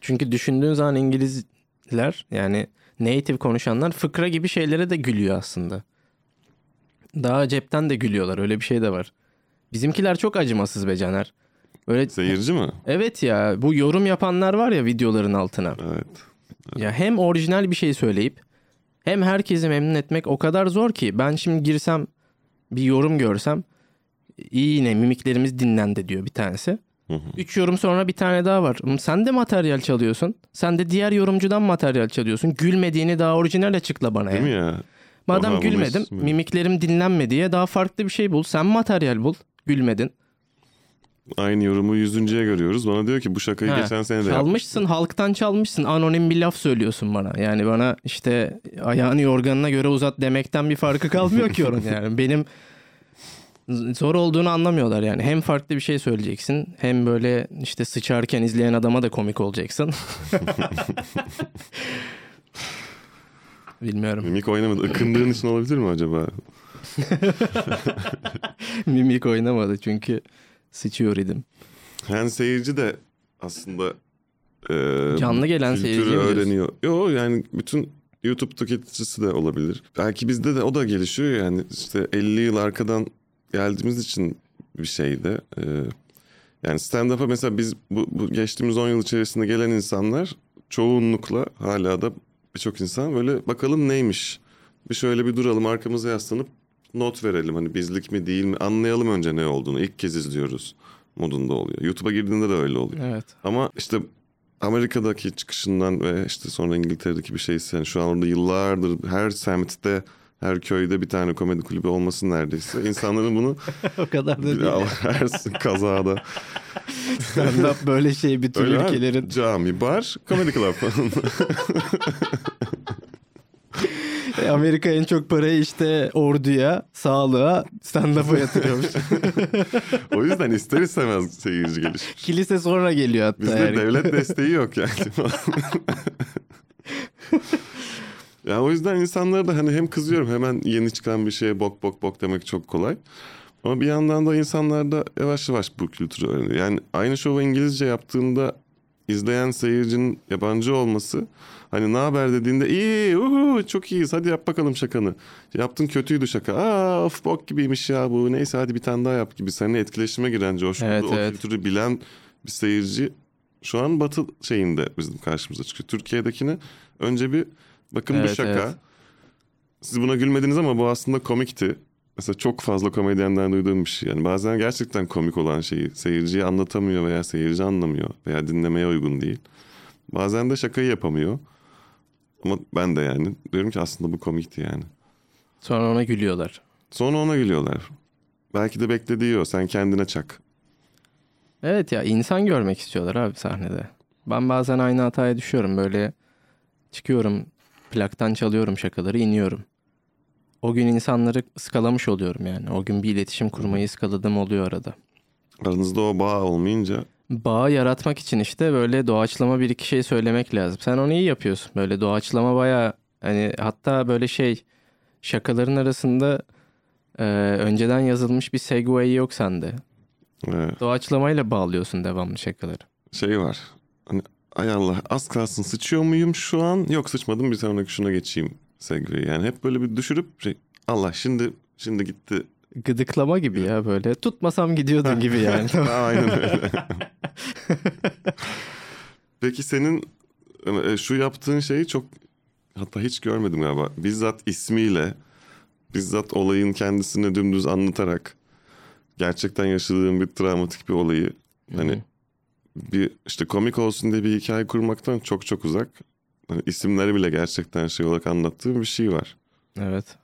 Speaker 3: Çünkü düşündüğün zaman İngilizler yani native konuşanlar fıkra gibi şeylere de gülüyor aslında. Daha cepten de gülüyorlar öyle bir şey de var. Bizimkiler çok acımasız be Caner. Öyle
Speaker 1: Seyirci mi?
Speaker 3: Evet ya bu yorum yapanlar var ya videoların altına.
Speaker 1: Evet.
Speaker 3: Ya hem orijinal bir şey söyleyip hem herkesi memnun etmek o kadar zor ki ben şimdi girsem bir yorum görsem iyi yine mimiklerimiz dinlendi diyor bir tanesi.
Speaker 1: Hı hı.
Speaker 3: Üç yorum sonra bir tane daha var. "Hı, Sen de materyal çalıyorsun. Sen de diğer yorumcudan materyal çalıyorsun. Gülmediğini daha orijinal açıkla bana
Speaker 1: Değil
Speaker 3: ya.
Speaker 1: mi ya?
Speaker 3: Madem
Speaker 1: bu
Speaker 3: gülmedim, mimiklerim dinlenmedi diye daha farklı bir şey bul. Sen materyal bul. Gülmedin.
Speaker 1: Aynı yorumu yüzüncüye görüyoruz. Bana diyor ki bu şakayı
Speaker 3: Ha,
Speaker 1: geçen sene de.
Speaker 3: Çalmışsın, halktan çalmışsın. Anonim bir laf söylüyorsun bana. Yani bana işte ayağını yorganına göre uzat demekten bir farkı kalmıyor ki onun yani. Benim zor olduğunu anlamıyorlar yani. Hem farklı bir şey söyleyeceksin hem böyle işte sıçarken izleyen adama da komik olacaksın. Bilmiyorum.
Speaker 1: Mimik oynamadı. Ikındığın için olabilir mi acaba?
Speaker 3: Mimik oynamadı çünkü sıçıyor idim.
Speaker 1: Yani seyirci de aslında e,
Speaker 3: Canlı gelen seyirci
Speaker 1: öğreniyor. Yo yani bütün YouTube tüketicisi de olabilir. Belki bizde de o da gelişiyor yani işte 50 yıl arkadan geldiğimiz için bir şeyde. E, yani stand-up'a mesela biz bu, bu geçtiğimiz 10 yıl içerisinde gelen insanlar çoğunlukla hala da birçok insan böyle bakalım neymiş. Bir şöyle bir duralım arkamıza yaslanıp not verelim. Hani bizlik mi değil mi anlayalım önce ne olduğunu. İlk kez izliyoruz modunda oluyor. YouTube'a girdiğinde de öyle oluyor.
Speaker 3: Evet.
Speaker 1: Ama işte Amerika'daki çıkışından ve işte sonra İngiltere'deki bir şeyse yani şu an orada yıllardır her semtte her köyde bir tane komedi kulübü olmasın neredeyse. İnsanların bunu
Speaker 3: o kadar da değil.
Speaker 1: her kazada
Speaker 3: Stand-up böyle şey bütün
Speaker 1: öyle
Speaker 3: ülkelerin
Speaker 1: cami, bar, komedi club.
Speaker 3: Amerika en çok parayı işte orduya, sağlığa, stand-up'a yatırıyormuş.
Speaker 1: o yüzden ister istemez seyirci gelişmiş.
Speaker 3: Kilise sonra geliyor hatta.
Speaker 1: Bizde
Speaker 3: yani.
Speaker 1: devlet desteği yok yani. ya o yüzden insanlara da hani hem kızıyorum hemen yeni çıkan bir şeye bok bok bok demek çok kolay. Ama bir yandan da insanlar da yavaş yavaş bu kültürü öğreniyor. Yani aynı şovu İngilizce yaptığında izleyen seyircinin yabancı olması hani ne haber dediğinde iyi uhu, çok iyiyiz hadi yap bakalım şakanı. Yaptın kötüydü şaka. Aa of bok gibiymiş ya bu neyse hadi bir tane daha yap gibi. Seninle etkileşime giren coşkulu
Speaker 3: Evet,
Speaker 1: o
Speaker 3: evet.
Speaker 1: kültürü bilen bir seyirci şu an batı şeyinde bizim karşımıza çıkıyor. Türkiye'dekine önce bir bakın bu
Speaker 3: Evet,
Speaker 1: şaka.
Speaker 3: evet.
Speaker 1: Siz buna gülmediniz ama bu aslında komikti. Mesela çok fazla komedyenden duyduğum bir şey. Yani bazen gerçekten komik olan şeyi seyirciye anlatamıyor veya seyirci anlamıyor veya dinlemeye uygun değil. Bazen de şakayı yapamıyor. Ama ben de yani diyorum ki aslında bu komikti yani.
Speaker 3: Sonra ona gülüyorlar.
Speaker 1: Sonra ona gülüyorlar. Belki de beklediği o. Sen kendine çak.
Speaker 3: Evet ya insan görmek istiyorlar abi sahnede. Ben bazen aynı hataya düşüyorum böyle çıkıyorum plaktan çalıyorum şakaları iniyorum. O gün insanları ıskalamış oluyorum yani. O gün bir iletişim kurmayı ıskaladım oluyor arada.
Speaker 1: Aranızda o bağ olmayınca
Speaker 3: Bağ yaratmak için işte böyle doğaçlama bir iki şey söylemek lazım. Sen onu iyi yapıyorsun. Böyle doğaçlama baya hani hatta böyle şey şakaların arasında e, önceden yazılmış bir segue yok sende.
Speaker 1: e,
Speaker 3: Doğaçlamayla bağlıyorsun devamlı şakaları.
Speaker 1: şey var. Hani ay Allah az kalsın sıçıyor muyum şu an? Yok sıçmadım bir sonraki şuna geçeyim segway. Yani hep böyle bir düşürüp şey, Allah şimdi şimdi gitti.
Speaker 3: Gıdıklama gibi ya böyle. Tutmasam gidiyordun gibi yani.
Speaker 1: Aynen öyle. Peki senin e, şu yaptığın şeyi çok hatta hiç görmedim galiba. Bizzat ismiyle bizzat olayın kendisini dümdüz anlatarak gerçekten yaşadığın bir travmatik bir olayı hani bir işte komik olsun diye bir hikaye kurmaktan çok çok uzak. Hani isimleri bile gerçekten şey olarak anlattığım bir şey var.
Speaker 3: evet.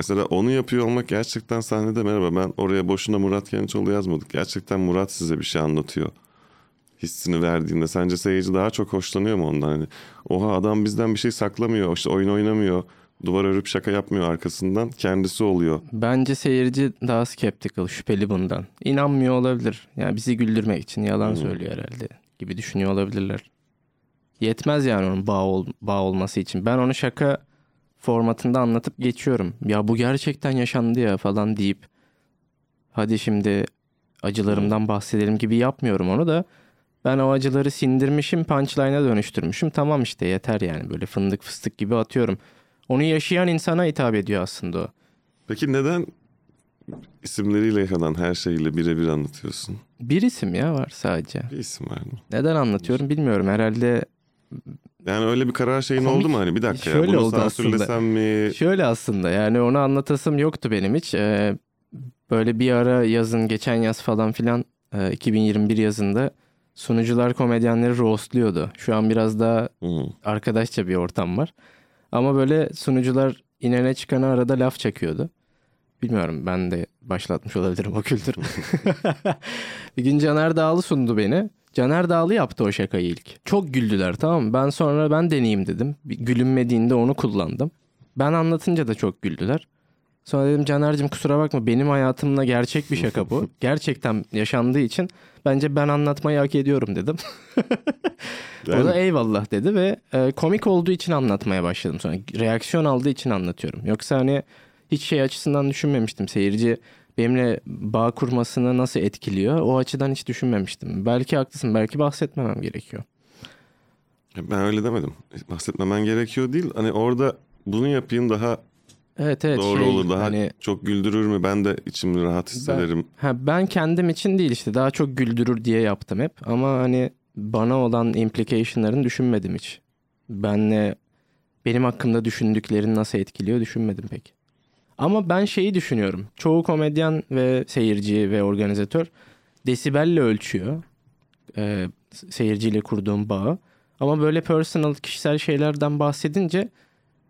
Speaker 1: Mesela onu yapıyor olmak gerçekten sahnede merhaba ben oraya boşuna Murat Gençoğlu yazmadık. Gerçekten Murat size bir şey anlatıyor. Hissini verdiğinde sence seyirci daha çok hoşlanıyor mu ondan? Hani, Oha adam bizden bir şey saklamıyor. işte oyun oynamıyor. Duvar örüp şaka yapmıyor arkasından. Kendisi oluyor.
Speaker 3: Bence seyirci daha skeptical, şüpheli bundan. İnanmıyor olabilir. Yani bizi güldürmek için yalan
Speaker 1: Hmm.
Speaker 3: söylüyor herhalde gibi düşünüyor olabilirler. Yetmez yani onun bağ, ol- bağ olması için. Ben onu şaka formatında anlatıp geçiyorum. Ya bu gerçekten yaşandı ya falan deyip hadi şimdi acılarımdan bahsedelim gibi yapmıyorum onu da. Ben o acıları sindirmişim, punchline'a dönüştürmüşüm. Tamam işte yeter yani böyle fındık fıstık gibi atıyorum. Onu yaşayan insana hitap ediyor aslında o.
Speaker 1: Peki neden isimleriyle kalan her şeyle birebir anlatıyorsun?
Speaker 3: Bir isim ya var sadece.
Speaker 1: Bir isim var mı?
Speaker 3: Neden anlatıyorum bilmiyorum. Herhalde
Speaker 1: Yani öyle bir karar şeyin
Speaker 3: Komik.
Speaker 1: oldu mu hani bir dakika ya
Speaker 3: Şöyle
Speaker 1: bunu
Speaker 3: oldu
Speaker 1: sansürlesem mi?
Speaker 3: şöyle aslında yani onu anlatasım yoktu benim hiç. Ee, böyle bir ara yazın geçen yaz falan filan e, 2021 yazında sunucular komedyenleri roastluyordu. Şu an biraz daha
Speaker 1: Hı.
Speaker 3: arkadaşça bir ortam var. Ama böyle sunucular inene çıkana arada laf çakıyordu. Bilmiyorum ben de başlatmış olabilirim o kültürü. bir gün Caner Dağlı sundu beni. Caner Dağlı yaptı o şakayı ilk. Çok güldüler tamam mı? Ben sonra ben deneyeyim dedim. Gülünmediğinde onu kullandım. Ben anlatınca da çok güldüler. Sonra dedim Caner'cim kusura bakma benim hayatımla gerçek bir şaka bu. Gerçekten yaşandığı için bence ben anlatmayı hak ediyorum dedim. O da eyvallah dedi ve e, komik olduğu için anlatmaya başladım sonra. Reaksiyon aldığı için anlatıyorum. Yoksa hani hiç şey açısından düşünmemiştim. Seyirci benimle bağ kurmasını nasıl etkiliyor? O açıdan hiç düşünmemiştim. Belki haklısın. Belki bahsetmemem gerekiyor.
Speaker 1: ben öyle demedim. Bahsetmemen gerekiyor değil. Hani orada bunu yapayım daha
Speaker 3: Evet evet.
Speaker 1: doğru
Speaker 3: şey,
Speaker 1: olur. Daha
Speaker 3: hani,
Speaker 1: çok güldürür mü? Ben de içimi rahat hissederim.
Speaker 3: ha, ben kendim için değil işte daha çok güldürür diye yaptım hep. Ama hani bana olan implication'larını düşünmedim hiç. Benle benim hakkımda düşündüklerini nasıl etkiliyor düşünmedim pek. Ama ben şeyi düşünüyorum. Çoğu komedyen ve seyirci ve organizatör desibelle ölçüyor. Ee, seyirciyle kurduğum bağı. Ama böyle personal, kişisel şeylerden bahsedince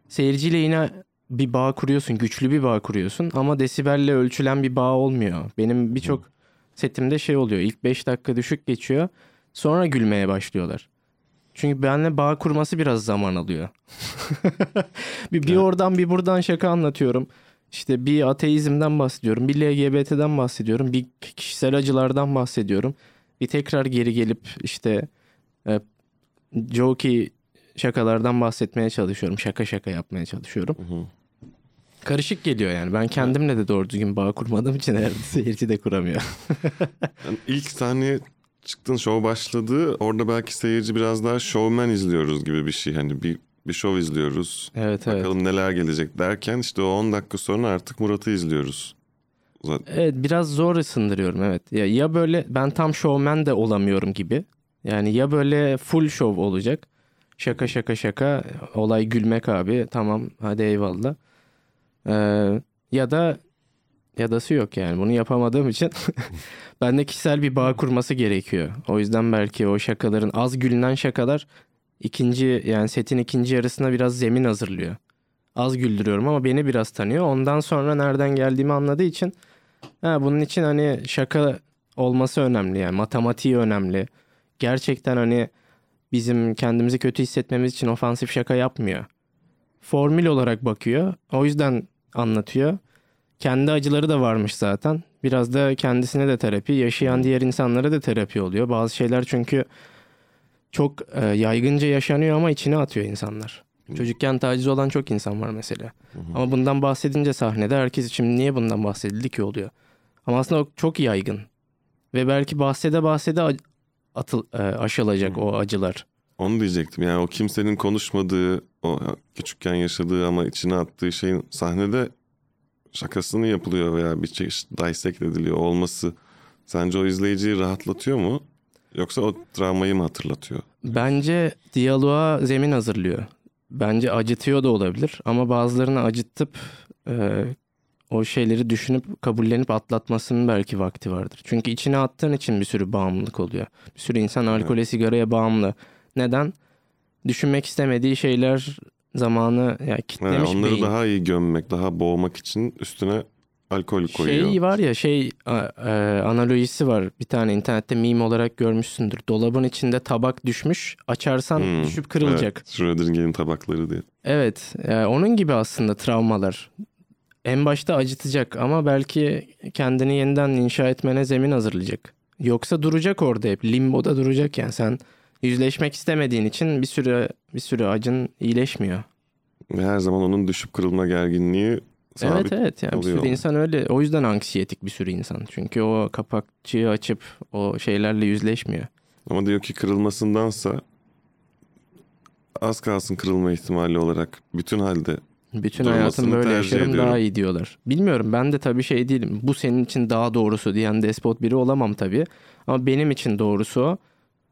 Speaker 3: seyirciyle yine bir bağ kuruyorsun. Güçlü bir bağ kuruyorsun. Ama desibelle ölçülen bir bağ olmuyor. Benim birçok setimde şey oluyor. İlk 5 dakika düşük geçiyor. Sonra gülmeye başlıyorlar. Çünkü benimle bağ kurması biraz zaman alıyor. bir, bir oradan bir buradan şaka anlatıyorum. İşte bir ateizmden bahsediyorum. Bir LGBT'den bahsediyorum. Bir kişisel acılardan bahsediyorum. Bir tekrar geri gelip işte e, jokey şakalardan bahsetmeye çalışıyorum. Şaka şaka yapmaya çalışıyorum.
Speaker 1: Hı hı.
Speaker 3: Karışık geliyor yani. Ben kendimle de doğru düzgün bağ kurmadığım için herhalde seyirci de kuramıyor.
Speaker 1: Yani ilk sahneye çıktın show başladı. Orada belki seyirci biraz daha showman izliyoruz gibi bir şey. Hani bir bir show izliyoruz.
Speaker 3: Evet evet.
Speaker 1: Bakalım neler gelecek derken işte o 10 dakika sonra artık Murat'ı izliyoruz. Zaten
Speaker 3: Evet biraz zor ısındırıyorum evet. Ya, ya böyle ben tam showman de olamıyorum gibi. Yani ya böyle full show olacak. Şaka şaka şaka olay gülmek abi tamam hadi eyvallah. Ee, ya da ya dası yok yani bunu yapamadığım için bende kişisel bir bağ kurması gerekiyor. O yüzden belki o şakaların az gülünen şakalar ikinci yani setin ikinci yarısına biraz zemin hazırlıyor. Az güldürüyorum ama beni biraz tanıyor. Ondan sonra nereden geldiğimi anladığı için ha, bunun için hani şaka olması önemli yani matematiği önemli. Gerçekten hani bizim kendimizi kötü hissetmemiz için ofansif şaka yapmıyor. Formül olarak bakıyor. O yüzden anlatıyor. Kendi acıları da varmış zaten. Biraz da kendisine de terapi, yaşayan diğer insanlara da terapi oluyor. Bazı şeyler çünkü çok e, yaygınca yaşanıyor ama içine atıyor insanlar. Çocukken taciz olan çok insan var mesela. Ama bundan bahsedince sahnede herkes için niye bundan bahsedildi ki oluyor. Ama aslında o çok yaygın. Ve belki bahsede bahsede atıl, e, aşılacak o acılar.
Speaker 1: Onu diyecektim yani o kimsenin konuşmadığı, o küçükken yaşadığı ama içine attığı şeyin sahnede şakasını yapılıyor veya bir çeşit dissect ediliyor olması sence o izleyiciyi rahatlatıyor mu? Yoksa o travmayı mı hatırlatıyor?
Speaker 3: Bence diyaloğa zemin hazırlıyor. Bence acıtıyor da olabilir ama bazılarını acıtıp e, o şeyleri düşünüp kabullenip atlatmasının belki vakti vardır. Çünkü içine attığın için bir sürü bağımlılık oluyor. Bir sürü insan alkole, sigaraya bağımlı. Neden? Düşünmek istemediği şeyler zamanı ya
Speaker 1: Yani
Speaker 3: kitlemiş
Speaker 1: onları
Speaker 3: beyin.
Speaker 1: daha iyi gömmek, daha boğmak için üstüne alkol koyuyor.
Speaker 3: Şey var ya şey e, analojisi var. Bir tane internette meme olarak görmüşsündür. Dolabın içinde tabak düşmüş. Açarsan
Speaker 1: Hmm,
Speaker 3: düşüp kırılacak.
Speaker 1: Evet, Schrödinger'in tabakları diye.
Speaker 3: Evet, e, onun gibi aslında travmalar. En başta acıtacak ama belki kendini yeniden inşa etmene zemin hazırlayacak. Yoksa duracak orada hep limboda duracak yani sen yüzleşmek istemediğin için bir süre bir süre acın iyileşmiyor.
Speaker 1: Ve her zaman onun düşüp kırılma gerginliği sabit.
Speaker 3: evet evet yani bir sürü insan öyle. O yüzden anksiyetik bir sürü insan. Çünkü o kapakçığı açıp o şeylerle yüzleşmiyor.
Speaker 1: Ama diyor ki kırılmasındansa az kalsın kırılma ihtimali olarak bütün halde
Speaker 3: Bütün hayatım böyle yaşarım
Speaker 1: ediyorum.
Speaker 3: daha iyi diyorlar. Bilmiyorum ben de tabii şey değilim. Bu senin için daha doğrusu diyen despot biri olamam tabii. Ama benim için doğrusu o.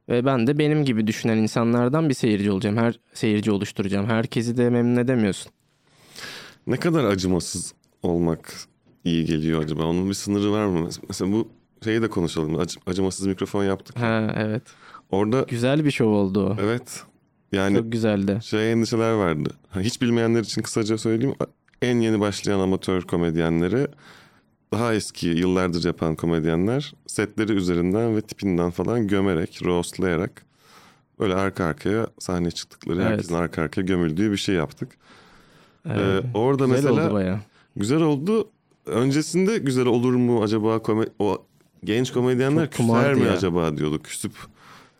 Speaker 3: Ve ben de benim gibi düşünen insanlardan bir seyirci olacağım. Her seyirci oluşturacağım. Herkesi de memnun edemiyorsun.
Speaker 1: Ne kadar acımasız olmak iyi geliyor acaba? Onun bir sınırı var mı? Mesela bu şeyi de konuşalım. Ac- acımasız mikrofon yaptık.
Speaker 3: Ha evet.
Speaker 1: Orada
Speaker 3: Güzel bir şov oldu o.
Speaker 1: evet yani
Speaker 3: Çok güzeldi.
Speaker 1: şey endişeler vardı. Ha, Hiç bilmeyenler için kısaca söyleyeyim. En yeni başlayan amatör komedyenleri daha eski yıllardır yapan komedyenler setleri üzerinden ve tipinden falan gömerek, roastlayarak böyle arka arkaya sahne çıktıkları
Speaker 3: Evet.
Speaker 1: herkesin arka arkaya gömüldüğü bir şey yaptık.
Speaker 3: Evet.
Speaker 1: Ee, orada
Speaker 3: Güzel
Speaker 1: mesela
Speaker 3: oldu baya.
Speaker 1: güzel oldu. Öncesinde güzel olur mu acaba kome- o genç komedyenler küser mi
Speaker 3: ya.
Speaker 1: acaba diyorduk. Küsüp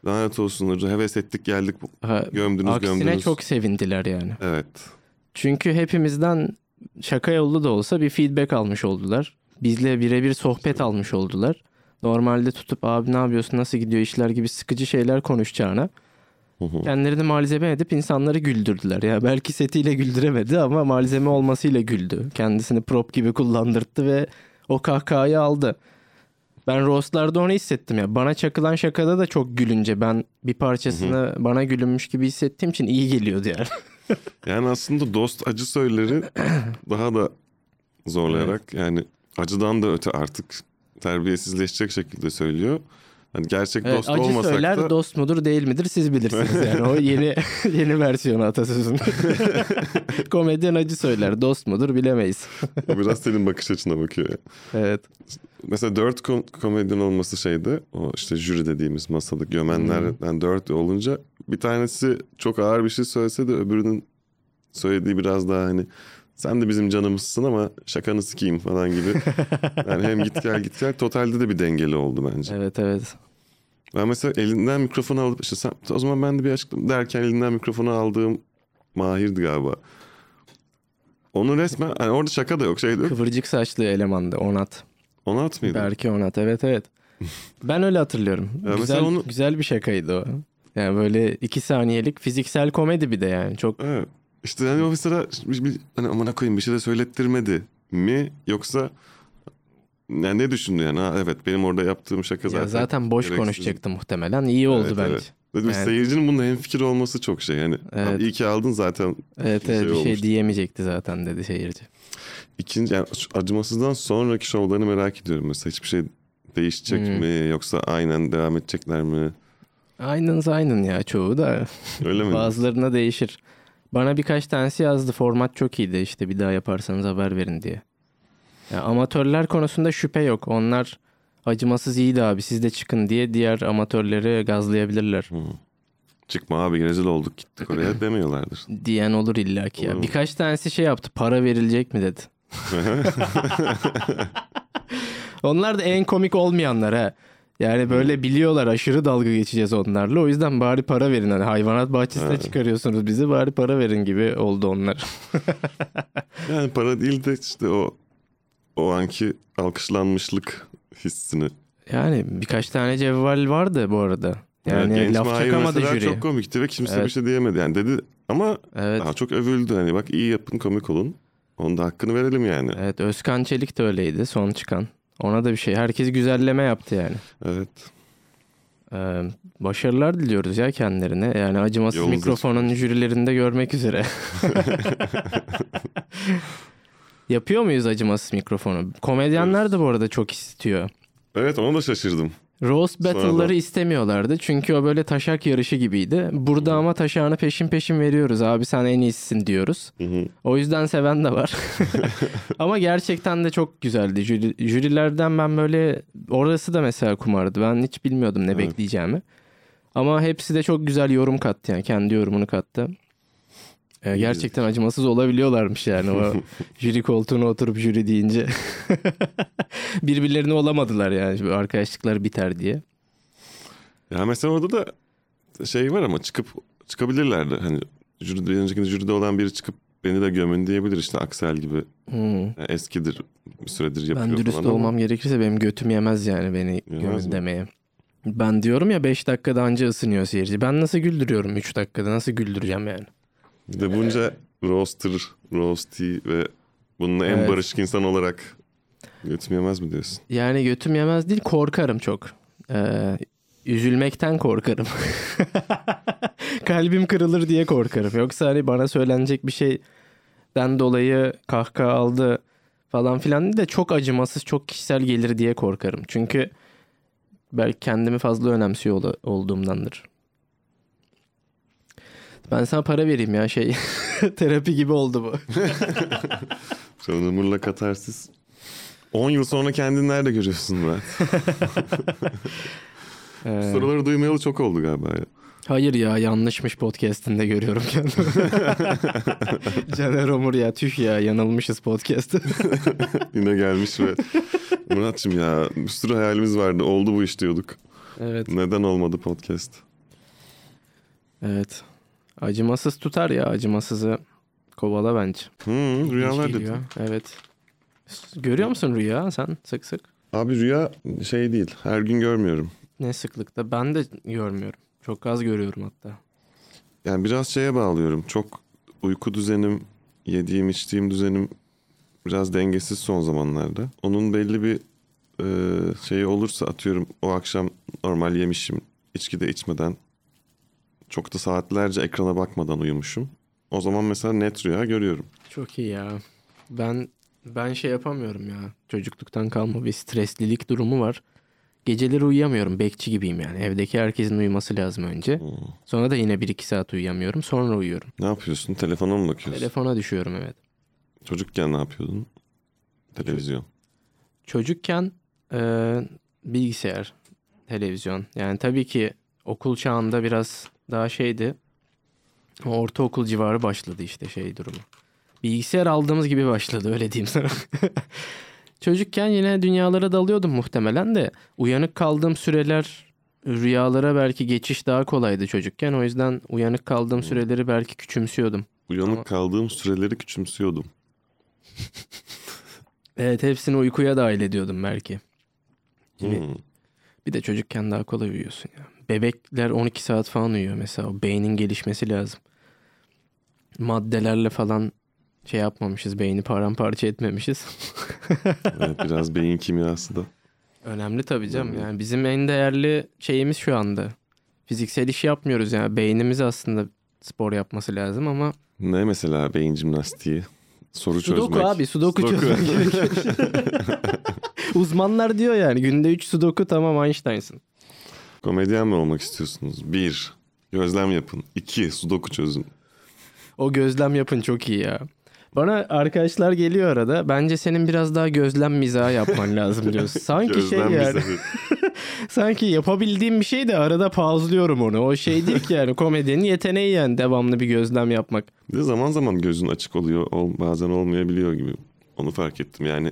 Speaker 1: lanet olsun heves ettik geldik
Speaker 3: Ha,
Speaker 1: gömdünüz
Speaker 3: aksine
Speaker 1: gömdünüz.
Speaker 3: çok sevindiler yani.
Speaker 1: Evet.
Speaker 3: Çünkü hepimizden şaka yollu da olsa bir feedback almış oldular. Bizle birebir sohbet almış oldular. Normalde tutup abi ne yapıyorsun nasıl gidiyor işler gibi sıkıcı şeyler konuşacağına. Kendilerini malzeme edip insanları güldürdüler. Ya belki setiyle güldüremedi ama malzeme olmasıyla güldü. Kendisini prop gibi kullandırdı ve o kahkahayı aldı. Ben roastlarda onu hissettim ya. Bana çakılan şakada da çok gülünce ben bir parçasını bana gülünmüş gibi hissettiğim için iyi geliyordu yani.
Speaker 1: Yani aslında dost acı söyleri daha da zorlayarak yani acıdan da öte artık terbiyesizleşecek şekilde söylüyor. Hani gerçek
Speaker 3: Evet,
Speaker 1: dost
Speaker 3: acı
Speaker 1: olmasak
Speaker 3: söyler
Speaker 1: da
Speaker 3: dost mudur değil midir siz bilirsiniz yani o yeni yeni versiyonu atasözün. Komedyen acı söyler dost mudur bilemeyiz.
Speaker 1: o biraz senin bakış açına bakıyor. ya.
Speaker 3: Evet.
Speaker 1: Mesela dört kom- komedyen olması şeydi. O işte jüri dediğimiz masada gömenlerden dört olunca bir tanesi çok ağır bir şey söylese de öbürünün söylediği biraz daha hani sen de bizim canımızsın ama şakanı sikeyim falan gibi. Yani hem git gel git gel totalde de bir dengeli oldu bence.
Speaker 3: Evet evet.
Speaker 1: Ben mesela elinden mikrofonu alıp işte sen, o zaman ben de bir açıklam derken elinden mikrofonu aldığım Mahir'di galiba. Onu resmen hani orada şaka da yok şey de yok.
Speaker 3: Kıvırcık saçlı elemandı Onat.
Speaker 1: Onu at mıydı?
Speaker 3: Berke Onat evet evet. Ben öyle hatırlıyorum.
Speaker 1: Ya
Speaker 3: güzel,
Speaker 1: onu-
Speaker 3: güzel bir şakaydı o. Yani böyle iki saniyelik fiziksel komedi bir de yani. Çok
Speaker 1: Evet. İşte hani o mesela hani amına koyayım bir şey de söylettirmedi mi yoksa yani ne düşündü yani ha, evet benim orada yaptığım şaka zaten.
Speaker 3: ya zaten boş
Speaker 1: gereksiz.
Speaker 3: konuşacaktı muhtemelen. İyi oldu
Speaker 1: Evet,
Speaker 3: bence.
Speaker 1: evet. Dedim
Speaker 3: Yani-
Speaker 1: seyircinin bununla hemfikir olması çok şey yani.
Speaker 3: Evet.
Speaker 1: İyi ki aldın zaten.
Speaker 3: Evet
Speaker 1: Bir
Speaker 3: evet
Speaker 1: şey
Speaker 3: bir şey diyemeyecekti zaten dedi seyirci.
Speaker 1: İkinci yani acımasızdan sonraki şovlarını merak ediyorum mesela hiçbir şey değişecek
Speaker 3: Hmm.
Speaker 1: mi yoksa aynen devam edecekler mi?
Speaker 3: Aynen aynen ya çoğu da
Speaker 1: Öyle mi?
Speaker 3: bazılarına değişir. Bana birkaç tanesi yazdı format çok iyiydi işte bir daha yaparsanız haber verin diye. Ya amatörler konusunda şüphe yok. Onlar acımasız iyiydi abi siz de çıkın diye diğer amatörleri gazlayabilirler.
Speaker 1: Hı. Çıkma abi rezil olduk gittik oraya demiyorlardır.
Speaker 3: Diyen olur illaki ya.
Speaker 1: Olur?
Speaker 3: Birkaç tanesi şey yaptı para verilecek mi dedi. Onlar da en komik olmayanlar ha. Yani böyle biliyorlar aşırı dalga geçeceğiz onlarla. O yüzden bari para verin. Hani hayvanat bahçesine
Speaker 1: Evet.
Speaker 3: çıkarıyorsunuz bizi bari para verin gibi oldu onlar.
Speaker 1: Yani para değil de işte o o anki alkışlanmışlık hissini.
Speaker 3: Yani birkaç tane cevval vardı bu arada. Yani
Speaker 1: Genç
Speaker 3: laf çakamadı jüri.
Speaker 1: çok komikti ve kimse
Speaker 3: Evet.
Speaker 1: bir şey diyemedi. Yani dedi ama
Speaker 3: Evet.
Speaker 1: daha çok övüldü. Hani bak iyi yapın komik olun. Onun da hakkını verelim yani.
Speaker 3: Evet Özkan Çelik de öyleydi son çıkan. Ona da bir şey. Herkes güzelleme yaptı yani.
Speaker 1: Evet.
Speaker 3: Ee, başarılar diliyoruz ya kendilerine. Yani acımasız
Speaker 1: Yolunuz
Speaker 3: mikrofonun jürilerinde görmek üzere. Yapıyor muyuz acımasız mikrofonu? Komedyenler de bu arada çok istiyor.
Speaker 1: Evet ona da şaşırdım. Sonra
Speaker 3: battle'ları istemiyorlardı. Çünkü o böyle taşak yarışı gibiydi. Burada ama taşağını peşin peşin veriyoruz. Abi sen en iyisisin diyoruz.
Speaker 1: Hı hı.
Speaker 3: O yüzden seven de var. Ama gerçekten de çok güzeldi. Jüri, jürilerden ben böyle orası da mesela kumardı. Ben hiç bilmiyordum ne
Speaker 1: Evet.
Speaker 3: bekleyeceğimi. Ama hepsi de çok güzel yorum kattı yani kendi yorumunu kattı.
Speaker 1: İyi
Speaker 3: gerçekten acımasız olabiliyorlarmış yani o jüri koltuğuna oturup jüri deyince. Birbirlerini olamadılar yani Böyle arkadaşlıkları biter diye.
Speaker 1: Ya mesela orada da şey var ama çıkıp çıkabilirlerdi. Hani jüride, önceki jüride olan biri çıkıp beni de gömün diyebilir işte Aksel gibi.
Speaker 3: Hmm.
Speaker 1: Yani eskidir bir süredir yapıyor
Speaker 3: Ben dürüst
Speaker 1: falan ama-
Speaker 3: olmam gerekirse benim götüm yemez yani beni
Speaker 1: Yemez
Speaker 3: gömün
Speaker 1: mi?
Speaker 3: demeye. Ben diyorum ya 5 dakikada anca ısınıyor seyirci. Ben nasıl güldürüyorum 3 dakikada nasıl güldüreceğim yani.
Speaker 1: Bir de bunca roaster, roasty ve bununla en
Speaker 3: Evet.
Speaker 1: barışık insan olarak götüm yemez mi diyorsun?
Speaker 3: Yani götüm yemez değil korkarım çok. Ee, üzülmekten korkarım. Kalbim kırılır diye korkarım. Yoksa hani bana söylenecek bir şeyden dolayı kahkaha aldı falan filan de çok acımasız çok kişisel gelir diye korkarım. Çünkü belki kendimi fazla önemsiyor ol- olduğumdandır. Ben sana para vereyim ya şey terapi gibi oldu bu.
Speaker 1: Canımurla katarsis. 10 yıl sonra kendini nerede görüyorsun Murat?
Speaker 3: Ee,
Speaker 1: Soruları duymayalı çok oldu galiba ya.
Speaker 3: Hayır ya yanlışmış podcast'inde görüyorum kendimi. Caner Omur ya tüh ya yanılmışız podcast'ı.
Speaker 1: Yine gelmiş ve Muratçım ya bir sürü hayalimiz vardı. Oldu bu iş diyorduk.
Speaker 3: evet.
Speaker 1: Neden olmadı podcast?
Speaker 3: Evet. Acımasız tutar ya acımasızı kovala bence.
Speaker 1: Hmm, rüyalar dedi.
Speaker 3: Evet. Görüyor musun rüya sen sık sık?
Speaker 1: Abi rüya şey değil. Her gün görmüyorum.
Speaker 3: Ne sıklıkta? Ben de görmüyorum. Çok az görüyorum hatta.
Speaker 1: Yani biraz şeye bağlıyorum. Çok uyku düzenim, yediğim içtiğim düzenim biraz dengesiz son zamanlarda. Onun belli bir e, şeyi olursa atıyorum o akşam normal yemişim. içki de içmeden çok da saatlerce ekrana bakmadan uyumuşum. O zaman mesela net rüya görüyorum.
Speaker 3: Çok iyi ya. Ben ben şey yapamıyorum ya. Çocukluktan kalma bir streslilik durumu var. Geceleri uyuyamıyorum. Bekçi gibiyim yani. Evdeki herkesin uyuması lazım önce.
Speaker 1: Hmm.
Speaker 3: Sonra da yine 1-2 saat uyuyamıyorum. Sonra uyuyorum.
Speaker 1: Ne yapıyorsun? Telefona mı bakıyorsun?
Speaker 3: Telefona düşüyorum evet.
Speaker 1: Çocukken ne yapıyordun? Televizyon.
Speaker 3: Çocukken e, bilgisayar, televizyon. Yani tabii ki okul çağında biraz daha şeydi. Ortaokul civarı başladı işte şey durumu. Bilgisayar aldığımız gibi başladı öyle diyeyim sana. Çocukken yine dünyalara dalıyordum muhtemelen de. Uyanık kaldığım süreler rüyalara belki geçiş daha kolaydı çocukken. O yüzden uyanık kaldığım süreleri belki küçümsüyordum.
Speaker 1: Uyanık
Speaker 3: Ama-
Speaker 1: kaldığım süreleri küçümsüyordum.
Speaker 3: Evet hepsini uykuya dahil ediyordum belki. Gibi.
Speaker 1: Hmm.
Speaker 3: Bir de çocukken daha kolay uyuyorsun ya. Bebekler 12 saat falan uyuyor mesela. O beynin gelişmesi lazım. Maddelerle falan şey yapmamışız. Beyni paramparça etmemişiz.
Speaker 1: Evet, biraz beyin kimyası da.
Speaker 3: Önemli tabii canım. Yani bizim en değerli şeyimiz şu anda. Fiziksel iş yapmıyoruz yani. Beynimiz aslında spor yapması lazım ama
Speaker 1: Ne mesela beyin jimnastiği? Soru
Speaker 3: sudoku
Speaker 1: çözmek.
Speaker 3: abi sudoku,
Speaker 1: Sudoku.
Speaker 3: çözmek. Uzmanlar diyor yani günde 3 sudoku tamam Einstein'sın.
Speaker 1: Komedyen mi olmak istiyorsunuz? Bir, gözlem yapın. İki, sudoku çözün.
Speaker 3: O gözlem yapın çok iyi ya. Bana arkadaşlar geliyor arada. Bence senin biraz daha gözlem mizahı yapman lazım diyorsun. Sanki
Speaker 1: Gözlem
Speaker 3: şey yani. Sanki yapabildiğim bir şey de arada pauzluyorum onu. O şey değil ki yani komedyenin yeteneği yani devamlı bir gözlem yapmak.
Speaker 1: Bir de zaman zaman gözün açık oluyor. ol- bazen olmayabiliyor gibi. Onu fark ettim. Yani